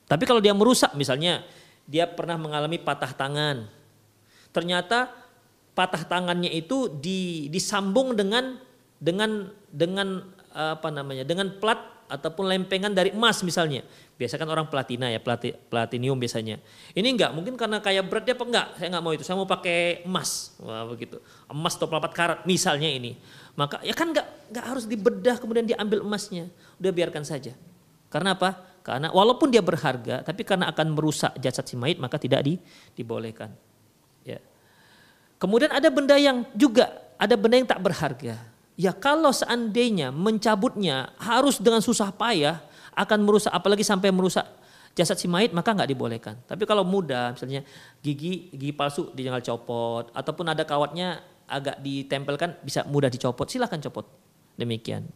Tapi kalau dia merusak misalnya dia pernah mengalami patah tangan. Ternyata patah tangannya itu di, disambung dengan dengan dengan apa namanya? dengan plat ataupun lempengan dari emas misalnya. Biasa kan orang platina ya, plati, platinium biasanya. Ini enggak, mungkin karena kayak berat dia apa enggak? Saya enggak mau itu, saya mau pakai emas. Wah, begitu. Emas 24 karat misalnya ini. Maka ya kan enggak enggak harus dibedah kemudian diambil emasnya. Udah biarkan saja. Karena apa? Karena walaupun dia berharga, tapi karena akan merusak jasad si mayit maka tidak di, dibolehkan. Ya. Kemudian ada benda yang juga ada benda yang tak berharga. Ya kalau seandainya mencabutnya harus dengan susah payah akan merusak apalagi sampai merusak jasad si mayit maka nggak dibolehkan. Tapi kalau mudah misalnya gigi gigi palsu tinggal copot ataupun ada kawatnya agak ditempelkan bisa mudah dicopot silahkan copot. Demikian.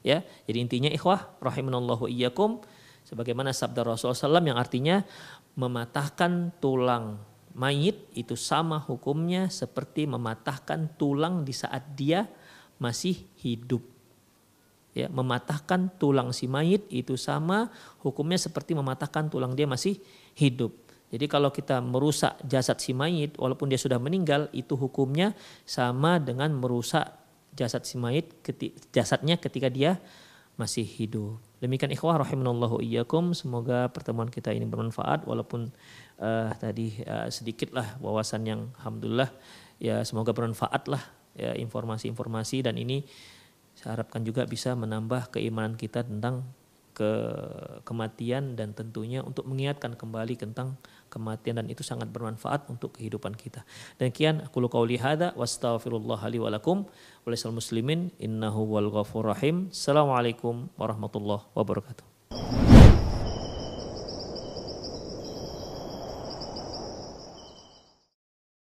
Ya, jadi intinya ikhwah rahimanallahu iyyakum sebagaimana sabda Rasulullah SAW yang artinya mematahkan tulang mayit itu sama hukumnya seperti mematahkan tulang di saat dia masih hidup. Ya, mematahkan tulang si mayit itu sama hukumnya seperti mematahkan tulang dia masih hidup. Jadi kalau kita merusak jasad si mayit walaupun dia sudah meninggal itu hukumnya sama dengan merusak jasad si mayit jasadnya ketika dia masih hidup. Demikian ikhwah rahimanallahu iyyakum semoga pertemuan kita ini bermanfaat walaupun uh, tadi uh, sedikitlah wawasan yang alhamdulillah ya semoga bermanfaat lah ya informasi-informasi dan ini saya harapkan juga bisa menambah keimanan kita tentang ke kematian dan tentunya untuk mengingatkan kembali tentang kematian dan itu sangat bermanfaat untuk kehidupan kita. Dan kian aku qauli hadza wastaghfirullah li wa lakum muslimin innahu wal ghafur rahim. Assalamualaikum warahmatullahi wabarakatuh.